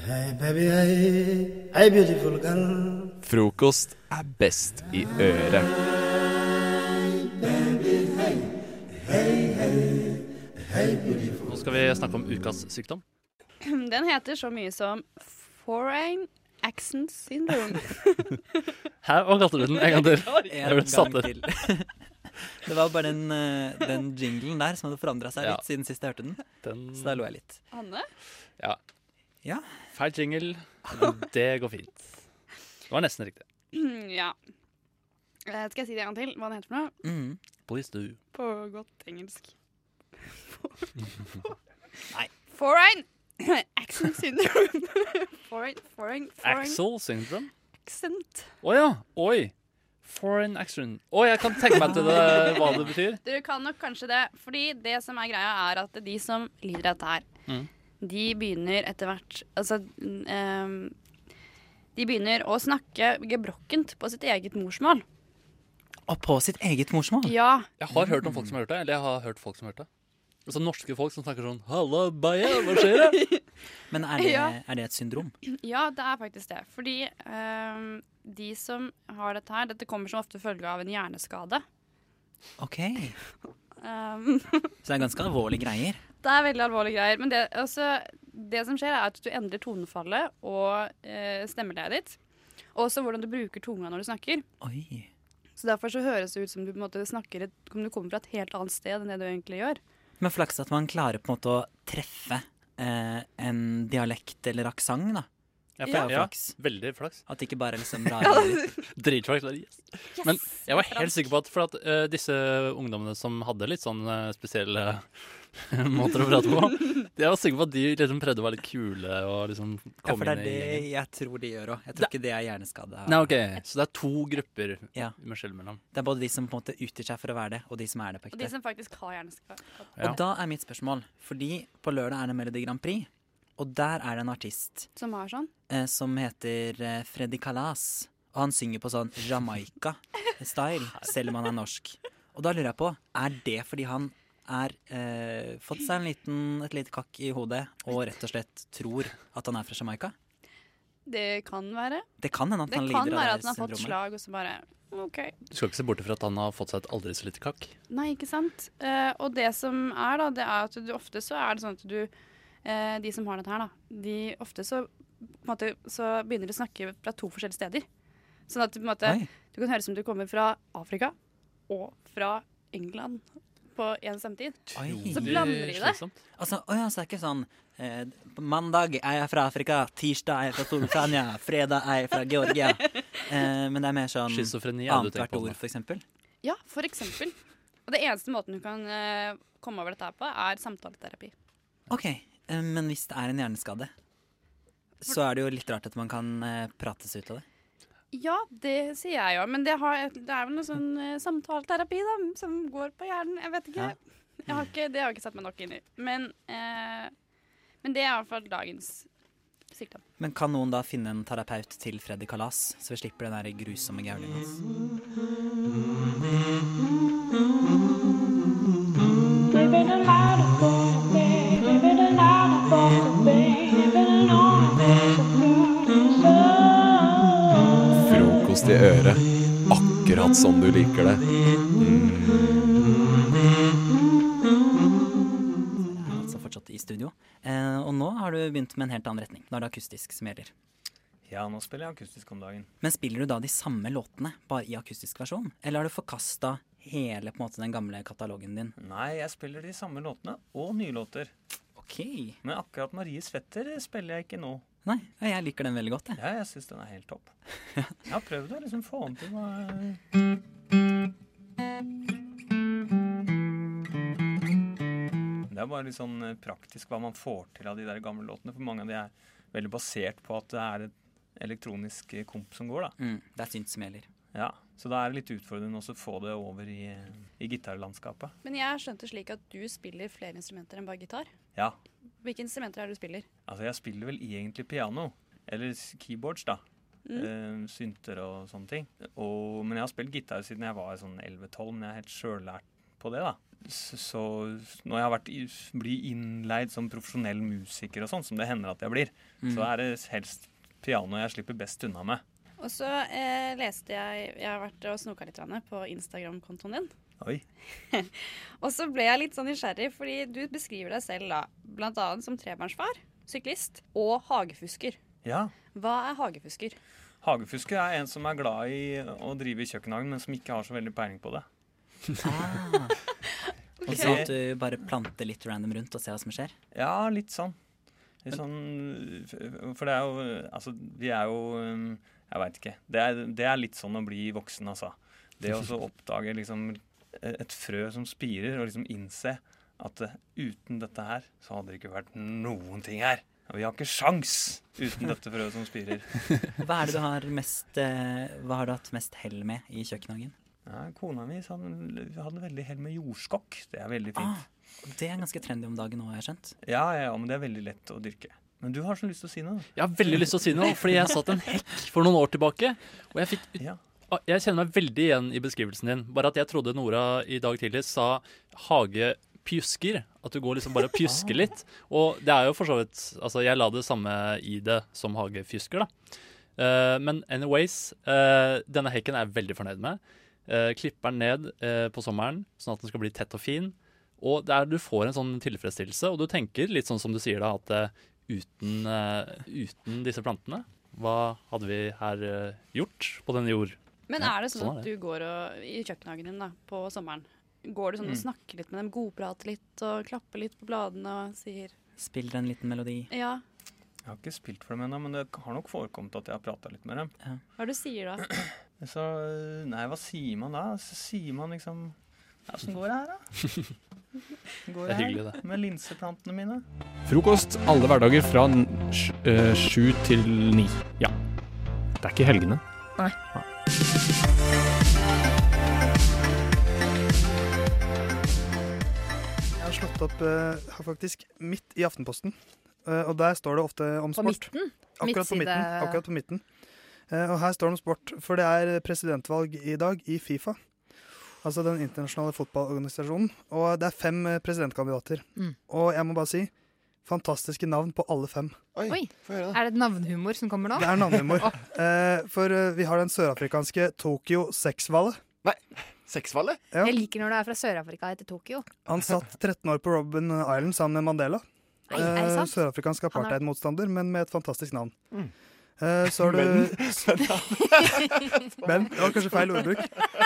Hey baby, hey, hey beautiful girl. Frokost er best i øret. Skal vi snakke om ukas sykdom. *clears throat* Den heter så mye som foreign accent syndrome. Hæ, hva kalte du den en gang til? *laughs* En gang til. *laughs* Det var bare den, eh, den jinglen der som hadde forandra seg Ja. litt siden sist jeg hørte den. Den- Så da lo jeg litt. Anne? Ja. Ja. Feil jingle. men Det går fint. Det var nesten riktig. *clears throat* ja. Eh, Skal jeg si det en gang til? Hva den heter for noe? Mm. Please do. På godt engelsk. Nei. Foreign *coughs* accent syndrome. *laughs* foreign, foreign, foreign Axel syndrome? accent. Å ja. Oi. Foreign accent. Å, jeg kan tenke meg til det, hva det betyr. Du kan nok kanskje det. Fordi det som er greia, er at de som lider av dette her, Mm. de begynner etter hvert Altså ehm, De begynner å snakke gebrokkent på sitt eget morsmål. Og på sitt eget morsmål? Ja. Jeg har hørt om folk som har gjort det. Eller jeg har hørt folk som har gjort det. Altså norske folk som snakker sånn Halla, baia, hva skjer da? *laughs* Men er det, Ja. er det et syndrom? Ja, det er faktisk det. Fordi ehm, de som har dette her Dette kommer som ofte følge av en hjerneskade. OK. Um, *laughs* Så det er ganske alvorlige greier. det er veldig alvorlige greier. Men det, altså, det som skjer, er at du endrer tonefallet og uh, stemmeleiet ditt. Og også hvordan du bruker tunga når du snakker. Oi. Så Derfor så høres det ut som du på en måte snakker et, om du kommer fra et helt annet sted enn det du egentlig gjør. Men flaks at man klarer på en måte å treffe eh, en dialekt eller aksent, da. Ja, for, er ja, flaks. veldig flaks. At det ikke bare er liksom *laughs* rare. Dritflaks. Yes. Yes. Men jeg var helt sikker på at for at uh, disse ungdommene som hadde litt sånn uh, spesielle *laughs* måter å prate på Jeg var sikker på at de liksom prøvde å være litt kule og liksom Ja, for det er inn i det jeg tror de gjør òg. Jeg tror ikke det er hjerneskade. Nei, ok, Så det er to grupper Ja. med skjell mellom. Det er både de som på en måte utgir seg for å være det, og de som er det på Og de som faktisk har hjerneskade. Og da er mitt spørsmål, fordi på lørdag er det Melodi Grand Prix, og der er det en artist Som har sånn. eh, som heter eh, Freddy Kalas. Og han synger på sånn Jamaica-style, *laughs* selv om han er norsk. Og da lurer jeg på, er det fordi han er eh, fått seg en liten, et lite kakk i hodet og rett og slett tror at han er fra Jamaica? Det kan være. Det kan hende at Det han kan lider være av at det han har fått syndromet. slag, og så bare OK. Du skal ikke se bort fra at han har fått seg et aldri så lite kakk. Nei, ikke sant. Eh, og det som er, da, det er at du ofte så er det sånn at du eh, De som har dette her, da, de ofte så på en måte, så begynner de å snakke fra to forskjellige steder. Sånn at du, på en måte, du kan høre som du kommer fra Afrika og fra England på en samtid. Oi. Så blander de det. Altså, å ja, så det er ikke sånn eh, Mandag er jeg fra Afrika, tirsdag er jeg fra Storbritannia, *laughs* fredag er jeg fra Georgia. Eh, men det er mer sånn Schizofreni er du tenker annethvert på ord, for eksempel. Ja, for eksempel. Og det eneste måten du kan eh, komme over dette her på, er samtaleterapi. OK, men hvis det er en hjerneskade, så er det jo litt rart at man kan eh, prates ut av det. Ja, det sier jeg jo. Men det, har, det er vel noe sånn eh, samtaleterapi da, som går på hjernen. Jeg vet ikke. Ja. Jeg har ikke det har jeg ikke satt meg nok inn i. Men, eh, men det er i hvert fall dagens sykdom. Men kan noen da finne en terapeut til Freddy Kalas, så vi slipper den der grusomme gaulingen hans? I øret. Akkurat som du liker det. er altså fortsatt i studio. Eh, og nå har du begynt med en helt annen retning. Nå er det akustisk som gjelder. Ja, nå spiller jeg akustisk om dagen. Men spiller du da de samme låtene, bare i akustisk versjon? Eller har du forkasta hele på en måte, den gamle katalogen din? Nei, jeg spiller de samme låtene, og nye låter. Ok. Men akkurat Marie Svetter spiller jeg ikke nå. Nei, jeg liker den veldig godt. Jeg. Ja, jeg syns den er helt topp. *laughs* Jeg har prøvd å liksom få den til å Det er bare litt sånn eh, praktisk hva man får til av de der gamle låtene. For mange av de er veldig basert på at det er et elektronisk eh, komp som går, da. Mm, det er synt som gjelder. Ja, Så da er det litt utfordrende å få det over i, i gitarlandskapet. Men jeg skjønte slik at du spiller flere instrumenter enn bare gitar. Ja, Hvilke instrumenter er det du spiller? Altså, jeg spiller vel egentlig piano. Eller keyboards, da. Mm. Eh, synter og sånne ting. Og, men jeg har spilt gitar siden jeg var sånn 11-12, men jeg er helt sjøllært på det, da. Så, så når jeg har vært i, blir innleid som profesjonell musiker og sånn, som det hender at jeg blir, Mm. så er det helst piano jeg slipper best unna med. Og så eh, leste jeg Jeg har vært og snoka litt på Instagram-kontoen din. Oi. *laughs* Og så ble jeg litt sånn nysgjerrig, fordi du beskriver deg selv da bl.a. som trebarnsfar, syklist og hagefusker. Ja. Hva er hagefusker? Hagefusker er en som er glad i å drive i kjøkkenhagen, men som ikke har så veldig peiling på det. *laughs* Og så at du bare planter litt random rundt og ser hva som skjer? Ja, litt sånn. Litt sånn For det er jo Altså, vi er jo um, Jeg veit ikke. Det er, det er litt sånn å bli voksen, altså. Det å oppdage liksom et frø som spirer, og liksom innse at eh, uten dette her, så hadde det ikke vært noen ting her. Og vi har ikke sjans uten dette frøet som spirer. *laughs* Hva er det du har mest eh, Hva har du hatt mest hell med i kjøkkenhagen? Ja, kona mi hadde veldig hell med jordskokk. Det er veldig fint. Ah, det er ganske trendy om dagen nå, har jeg skjønt. Ja, ja, ja, men det er veldig lett å dyrke. Men du har så lyst til å si noe. Jeg har veldig lyst til å si noe, fordi jeg satt en hekk for noen år tilbake. Og jeg fikk ut- Ah, Jeg kjenner meg veldig igjen i beskrivelsen din. Bare at jeg trodde Nora i dag tidlig sa hagepjusker. At du går liksom bare og pjusker litt. Og det er jo for så vidt Altså, jeg la det samme i det som hagefjusker, da. Uh, men anyways, uh, denne hekken er jeg veldig fornøyd med. Uh, klipper den ned på sommeren, sånn at den skal bli tett og fin. Og der du får en sånn tilfredsstillelse, og du tenker litt sånn som du sier da, at uten, eh, uten disse plantene, hva hadde vi her eh, gjort på denne jord? Men er det sånn er at du går og, i kjøkkenhagen din da, på sommeren Går du sånn og Mm. snakker litt med dem, godprater litt og klapper litt på bladene og sier Spiller en liten melodi. Ja, Jeg har ikke spilt for dem ennå, men det har nok forekommet at jeg har prata litt med dem. hva er det du sier da? Så Nei, hva sier man da? Så sier man liksom Ja, Åssen går det her, da? *laughs* Går Det er hyggelig, det. Med linseplantene mine? Frokost alle hverdager fra eh, sju til ni. Ja. Det er ikke helgene. Nei. Jeg har slått opp her faktisk midt i Aftenposten, eh, og der står det ofte om På sport. midten? Akkurat på midten. Akkurat på midten. Eh, og her står det om sport, for det er presidentvalg i dag i Fifa. Altså den internasjonale fotballorganisasjonen. Og det er fem eh, presidentkandidater. Mm. Og jeg må bare si fantastiske navn på alle fem. Oi, Er det navnhumor som kommer nå? Det er navnhumor. *laughs* oh. Eh, for eh, vi har den sørafrikanske Tokyo Sexvalle. Nei, Sexvalle? Ja. Jeg liker når du er fra Sør-Afrika etter Tokyo. Han satt 13 år på Robben Island sammen med Mandela. Nei, er det Eh, sant? Sørafrikansk Han er- apartheidmotstander, men med et fantastisk navn. Mm. Eh, så har du Men- *laughs* Men det var kanskje feil ordbruk.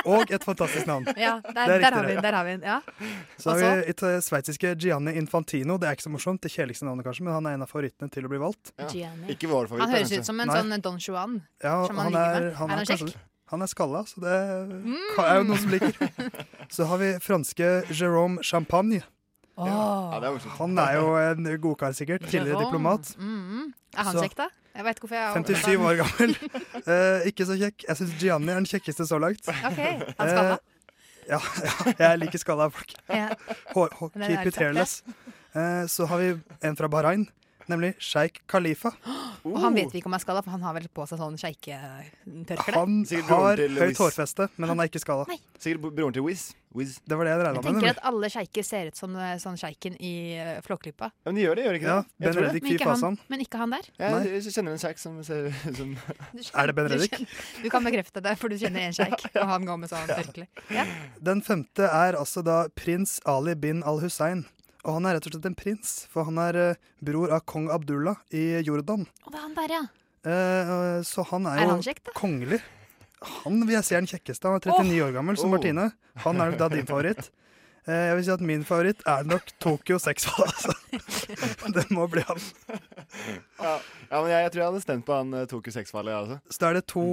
Og et fantastisk navn. Ja, der, er der har vi den. Der har vi den. Ja. Så har vi et eh, sveitsiske Gianni Infantino. Det er ikke så morsomt, det kjedeligste navnet kanskje, men han er en av favorittene til å bli valgt. Ja. Ikke vår favoritt, Han høres ut som en Nei. sånn Don Juan. Ja, som han er, han er han? Han er skalla, så det er jo noen som liker. Så har vi franske Jérôme Champagne. Åh. Han er jo en godkar, sikkert. Tidligere diplomat. Mm. Er han kjekk, da? Jeg vet hvorfor jeg 57 år gammel. *laughs* Eh, ikke så kjekk. Jeg syns Gianni er den kjekkeste så langt. Ok, han skalla. Eh, ja, ja, jeg liker skalla folk. Ja. Hår, keep it hairless. Eh, så har vi en fra Bahrain, nemlig sjeik Khalifa. *gasps* Og han vet vi ikke om er skada, for han har vel på seg sånn sjeiketørkle. Han har høyt hårfeste, men han er ikke skada. Sikkert bro- broren til Wiz. Wiz. Det var det jeg regna Jeg tenker at alle sjeiker ser ut som eh, sånn sjeiken i uh, Flåklypa. Ja, men de gjør det, gjør de ikke det? Ja, ben Reddik Men ikke han, men ikke han der. Jeg, Nei. jeg kjenner en sjeik som ser ut som Er det Ben Du, du kan bekrefte det, for du kjenner en sjeik, *laughs* og han går med sånn tørkle. Ja. Den femte er altså da prins Ali bin al-Hussein. Og han er rett og slett en prins, for han er eh, bror av kong Abdullah i Jordan. Og det er han der, ja. Eh, så han er, Er jo han kjekk, da? kongelig. Han vil jeg si er den kjekkeste. Han er 39 år gammel, som Oh. Martine. Han er nok da din favoritt. Eh, jeg vil si at min favoritt er nok Tokyo Sexfall, altså. *laughs* Det må bli han. Ja, ja men jeg, jeg tror jeg hadde stemt på han uh, Tokyo 6-fallet. Altså. Så da er det to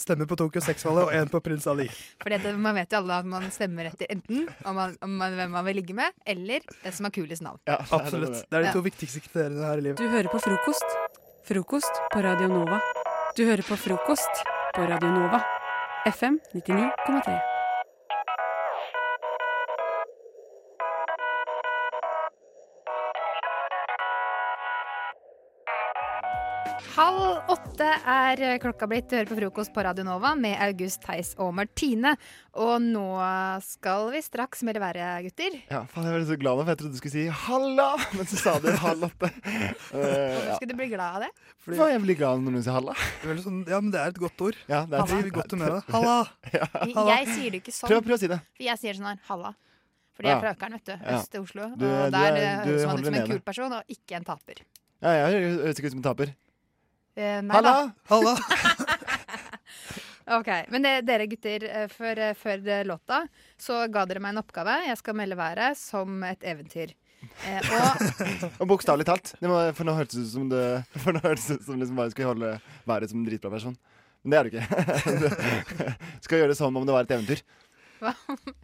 stemmer på Tokyo Sexfallet og én på prins Ali. At det- man vet jo alle at man stemmer etter enten om man, om man, hvem man vil ligge med, eller det som har kulest navn. Ja, Absolutt. Det er de Ja. to viktigste kriteriene her i livet. Du hører på frokost. Frokost på Radio Nova. Du hører på frokost på Radio Nova. FM 99,3. Halv åtte er klokka blitt. Du hører på frokost på Radio Nova med August, Theis og Martine. Og nå skal vi straks melde været, gutter. Ja, faen, jeg ble så glad nå, for jeg trodde du skulle si 'halla', men så sa du halv åtte. Uh, *laughs* ja. skulle du bli glad av det? Faen, jeg blir glad når noen sier halla. sånn, ja, men det er et godt ord. Ja, det er Halla. et- godt humør. Halla! *laughs* Ja. Jeg sier det ikke sånn. Prøv, prøv å si det. For jeg sier sånn her halla. Fordi jeg er fra Økern, vet du. Øst til Oslo. Du- og der høres man ut som en kul person, og ikke en taper. Ja, jeg høres ikke ut som en taper. Eh, nei Halla! da. Halla! *laughs* *laughs* Ok, Men det, dere gutter, eh, før, eh, før låta så ga dere meg en oppgave. Jeg skal melde været som et eventyr. Eh, og *laughs* Og bokstavelig talt. Det må, for nå hørtes det ut som det For nå hørtes det ut som liksom bare skulle holde været som en dritbra person. Men det er du ikke. Skal gjøre det som om det var et eventyr. hva?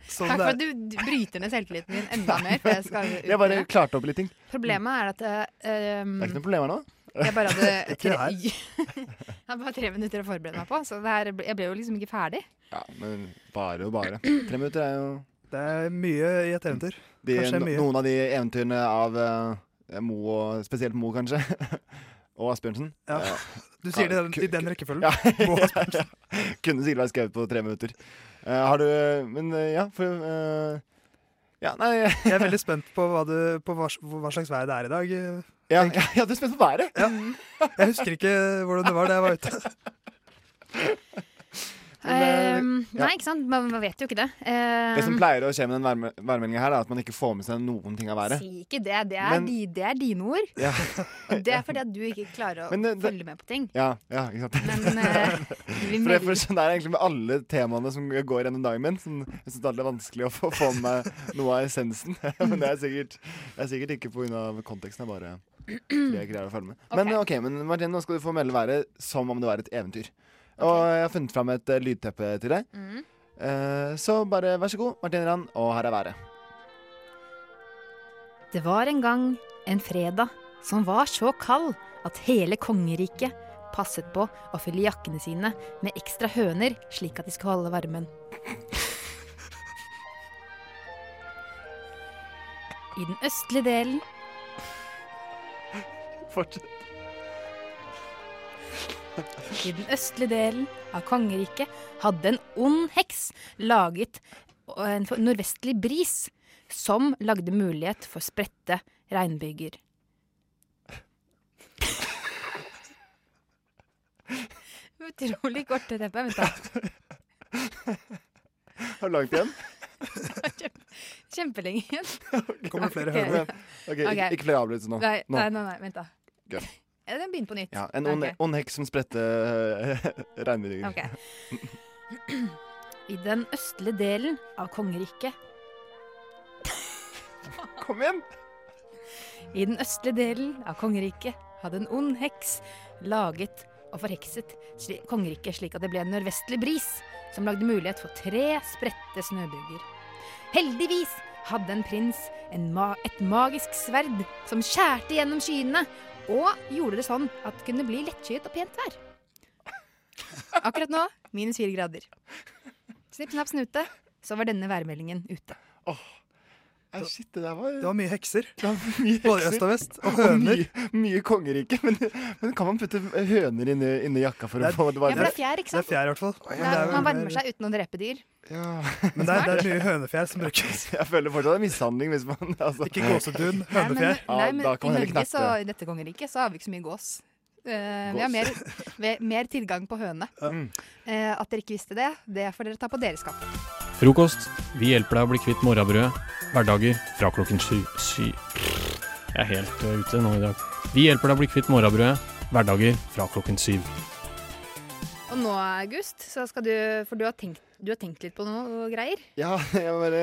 Sånn Takk for at du du bryter ned selvtilliten min enda mer. For jeg, skal ut Jeg bare det. klarte opp litt ting. Problemet er at eh, Det er ikke noe problem her nå. Jeg bare hadde *laughs* tre, *laughs* jeg hadde bare tre minutter å forberede meg på, så det her, jeg ble jo liksom ikke ferdig. Ja, men bare og bare. *clears throat* Tre minutter er jo Det er mye i et eventyr. de, Kanskje mye. noen av de eventyrene av uh, Mo, og spesielt Mo, kanskje. *laughs* og Asbjørnsen. Ja. Du sier det i den- i den rekkefølgen. Ja. Mo og Asbjørnsen. Kunne sikkert vært skrevet på tre minutter. Uh, har du Men uh, ja, for eh, Ja, nei Jeg er veldig spent på hva, du, på hva, hva slags vær det er i dag. Ja, jeg, er spent på været? Ja. Jeg husker ikke hvordan det var da jeg var ute. *laughs* Men, eh, Ehm, ja. Nei, ikke sant? Man, man vet jo ikke det. Ehm, Det som pleier å skje med den værme- værmeldinga her, er at man ikke får med seg noen ting av været. Si ikke det. Det er, Men- det er dine ord. *laughs* Ja. Og det er fordi at du ikke klarer å Men det- det- følge med på ting. Ja, ja, ikke sant. Men *laughs* uh, for, det, for sånn er det egentlig med alle temaene som går gjennom dagen min. Sånn, jeg syns det er vanskelig å få, få med noe av essensen. *laughs* Men det er sikkert, det er sikkert ikke pga. konteksten. Det er bare fordi jeg greier å følge med. Men ok, men Martine, nå skal du få melde været som om det var et eventyr. Og jeg har funnet fram et eh, lydteppe til deg. Mm. Eh, så bare vær så god, Martin Rand, og her er været. Det var en gang en fredag som var så kald at hele kongeriket passet på å fylle jakkene sine med ekstra høner, slik at de skulle holde varmen. I den østlige delen Fortsett. *laughs* I den østlige delen av kongeriket hadde en ond heks laget en nordvestlig bris som lagde mulighet for spredte regnbyger. *laughs* Utrolig korte teppe. Vent, da. *laughs* Har du langt igjen? Kjempelenge igjen. Kommer flere Ok. høner? Okay. ikke- ikke flere avbrytelser nå. Nei, nei, nei, nei, vent da. Gøy. Den begynner på nytt. Ja, en ond, Ok. ond heks som spredte *laughs* regnbuer. Okay. I den østlige delen av kongeriket *laughs* Kom igjen! I den østlige delen av kongeriket hadde en ond heks laget og forhekset sli kongeriket slik at det ble en nordvestlig bris som lagde mulighet for tre spredte snøbyger. Heldigvis hadde en prins en ma et magisk sverd som skjærte gjennom skyene og gjorde det sånn at det kunne bli lettskyet og pent vær. Akkurat nå minus fire grader. Snipp, snapp, snute, så var denne værmeldingen ute. Nei, shit, det der var Det var mye hekser. *laughs* mye *laughs* Både øst og vest. *laughs* Og høner. Mye, mye kongerike. Men, men kan man putte høner inni, inni jakka for å få det Ja, det er fjær, ikke sant? Det er fjær, i hvert fall. Det er, man varmer seg uten å drepe dyr. Men det er, det er mye hønefjær som brukes. Jeg føler fortsatt det er mishandling hvis man altså. Ikke gåsedun, Nei, men, hønefjær. nei, men i Norge, så, i dette kongeriket, så har vi ikke så mye gås. Uh, vi har mer, mer tilgang på høne. Mm. Uh, at dere ikke visste det, det får dere ta på deres kappe. Frokost. Vi hjelper deg å bli kvitt morrabrødet. Hverdager fra klokken syv. Sy. Jeg er helt uh, ute nå i dag. Vi hjelper deg å bli kvitt morrabrødet. Hverdager fra klokken syv. Og nå, August, så skal du For du har tenkt, du har tenkt litt på noe greier. Ja, jeg bare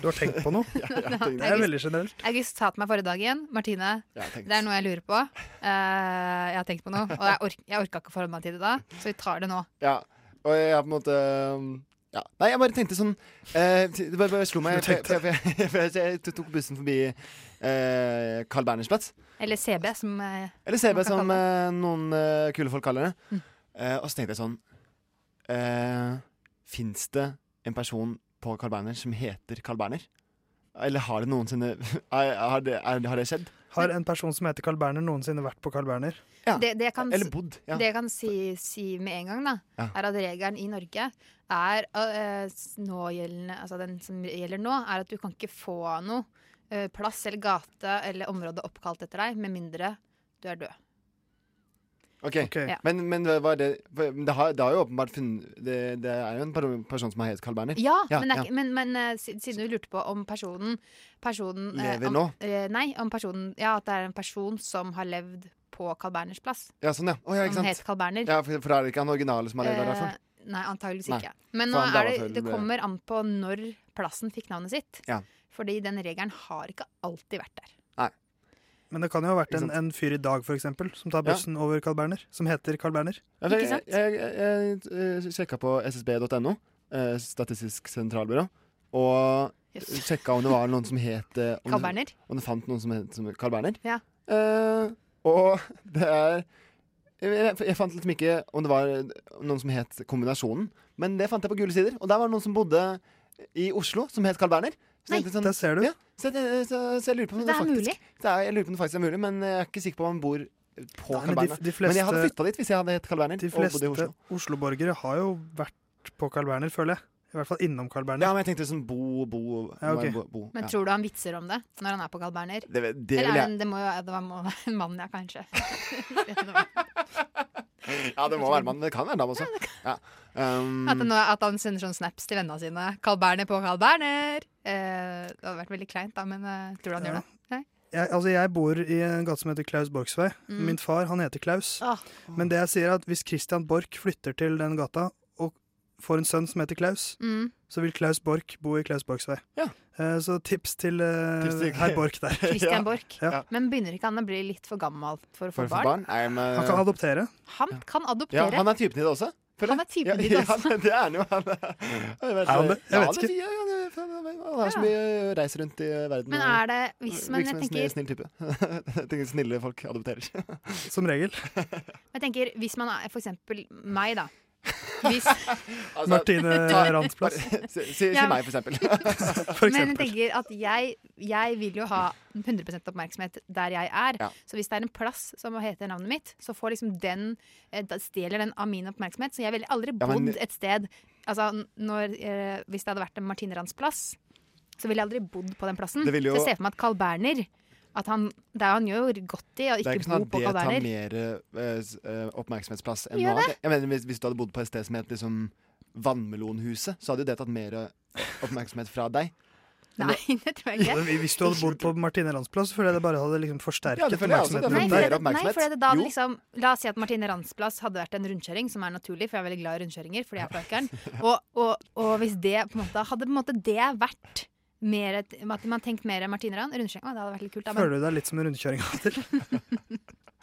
Du har tenkt på noe? *laughs* Ja, jeg har tenkt- Det er veldig generelt. August sa til meg forrige dag igjen Martine, det er noe jeg lurer på. Uh, jeg har tenkt på noe, og jeg, ork, jeg orka ikke å forholde meg til det da, så vi tar det nå. Ja, og jeg har på en måte um, ja. Nei, jeg bare tenkte sånn eh, Det bare, bare slo meg. For, for, for, for, jeg, jeg tok bussen forbi eh, Carl Berners plass. Eller CB, som eh, Eller CB, som eh, noen eh, kule folk kaller det. Mm. Eh, og så tenkte jeg sånn uh, Fins det en person på Carl Berner som heter Carl Berner? Eller har det noensinne Har *laughs* det, er, har det skjedd? Har en person som heter Carl Berner noensinne vært på Carl Berner? Det, det kan, Eller bodd, ja. det jeg kan si, si med en gang, da, Ja. er at regelen i Norge er uh, någjeldende Altså den som gjelder nå, er at du kan ikke få noe plass eller gate eller område oppkalt etter deg med mindre du er død. Ok, Ja. Men, men hva er det Det har, det har jo åpenbart funnet det, det er jo en person som har hett Carl Berner. Ja, men, det er ikke- men, men eh, siden du lurte på om personen, personen eh, Lever om, nå? eh, nei, om personen Ja, at det er en person som har levd på Carl Berners plass. Ja, sånn, ja. Oh, ja ikke Som sant? het Carl Berner. Ja, for, for er det ikke han originale som har levd der, i hvert fall? Nei, antageligvis Nei. ikke. Men nå er det, det det- kommer an på når plassen fikk navnet sitt. Ja. Fordi den regelen har ikke alltid vært der. Men det kan jo ha vært en, en fyr i dag, for eksempel, som tar Ja. over Carl Berner. Som heter Carl Berner. Ja, jeg, jeg, jeg, jeg, jeg sjekka på ssb.no, eh, Statistisk sentralbyrå, og Yes. sjekka om det var noen som het eh, om, Carl Berner? Om det fant noen som het som Carl Berner. Ja. Eh, og *laughs* det er jeg, jeg, jeg fant liksom ikke om det var noen som het Kombinasjonen, men det fant jeg på Gule sider. Og der var det noen som bodde i Oslo, som het Carl Berner. Så Nei, jeg der ser du. Ja, så, jeg, så, så jeg lurer på om Det det, er faktisk mulig. Det er, Jeg lurer på om det faktisk er mulig, men jeg er ikke sikker på om han bor på Nei, Carl men de- Berner. Men jeg hadde flytta dit hvis jeg hadde hett Carl Berner De fleste Oslo. Oslo-borgere har jo vært på Carl Berner, føler jeg. I hvert fall innom Carl Berner. Ja, men jeg tenkte sånn bo, bo, Ja, okay. bo, bo Men tror du han vitser om det når han er på Carl Berner? Det, det Eller vil er jeg det, det må jo det *laughs* være en mann, ja, kanskje. *laughs* *laughs* Ja, det må være mann, det kan være dame også. Ja. Um, At, han, at han sender sånne snaps til vennene sine. 'Carl Berner på Carl Berner'. Eh, det hadde vært veldig kleint, da, men uh, tror du han Ja. gjør det? Nei? Jeg, altså jeg bor i en gate som heter Klaus Borchs vei. Mm. Min far han heter Klaus. Ah. Men det jeg sier er at hvis Christian Borch flytter til den gata får en sønn som heter Klaus, Mm. så vil Klaus Borch bo i Klaus Borchs vei. Ja. Eh, så tips til, eh, Tips til- herr Borch der. *laughs* *laughs* Christian Borch. Ja. Men begynner ikke han å bli litt for gammel for å få for barn? barn? Nei, men, Han kan adoptere. Han kan ja, adoptere. han er typen i det også. Han er typen i ja, også. Ja, *laughs* det er han jo. Han, er- jeg vet, Er han det? Jeg vet er- ikke. Ja, ja, han har så mye reis rundt i verden. Men er det hvis man virker som en tenker- snill, snill type. jeg tenker snille folk adopterer. Som regel. Jeg tenker, Hvis man er for eksempel meg, da. Hvis, *laughs* Altså, Martine Ransplass. Randsplass. Si, si, si Ja. meg, for eksempel. *laughs* Men jeg tenker at jeg, jeg vil jo ha 100 oppmerksomhet der jeg er. Ja. Så hvis det er en plass som heter navnet mitt, så får liksom den eh, da stjeler den av min oppmerksomhet. Så jeg ville aldri Ja, bodd men- et sted Altså når, eh, Hvis det hadde vært en Martine Rands plass, så ville jeg aldri bodd på den plassen. Jo- Så jeg ser for meg at Carl Berner at han, det er han gjør jo godt i å Det er ikke ikke sånn bo på det tar mer uh, oppmerksomhetsplass enn Gjør noe det? annet. Jeg mener, hvis, hvis du hadde bodd på et sted som het liksom Vannmelonhuset, så hadde jo det tatt mer eh, oppmerksomhet fra deg. Nei, *laughs* det tror jeg ikke. Hvis du hadde bodd på Martine Rands plass, føler jeg det bare hadde liksom forsterket Ja, det føler jeg også. Det oppmerksomheten Nei, for det, nei, for det, da, liksom, la oss si at Martine Rands plass hadde vært en rundkjøring, som er naturlig, for jeg er veldig glad i rundkjøringer, fordi jeg er Økern. *laughs* Og, og, og hvis det på en måte hadde på en måte det vært mer et, at man tenkt mer Martine Rand, rundkjøring, å, det hadde vært litt kult. Da, men, Føler du deg litt som en rundkjøring av og til?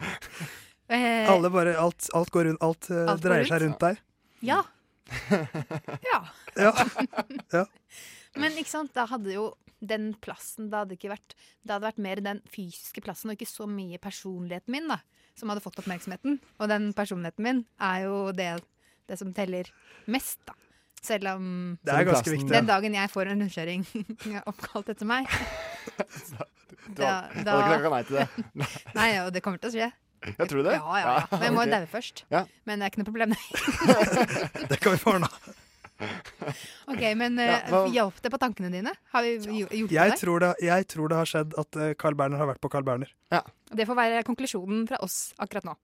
*laughs* eh, Alle bare, alt, alt går rundt, alt, eh, Alt dreier seg rundt. rundt deg. Ja. *laughs* ja. Ja. ja. *laughs* Men ikke sant, da hadde jo den plassen Det hadde ikke vært Det hadde vært mer den fysiske plassen, og ikke så mye personligheten min, da, som hadde fått oppmerksomheten. Og den personligheten min er jo det, det som teller mest, da. Selv om Det er ganske viktig. Den dagen jeg får en rundkjøring *laughs* oppkalt etter meg *laughs* Du hadde- ikke takka nei til det. *laughs* Nei, og det kommer til å skje. Jeg tror det. Ja, ja, ja. Men jeg må ok. daue først. Ja. Men det er ikke noe problem. Det kan vi få ordna. OK, men uh, hjalp det på tankene dine? Har vi gjo- hjulpet Jeg det? tror, det, jeg tror det har skjedd at eh, Carl Berner har vært på Carl Berner. Det får være konklusjonen fra oss akkurat nå.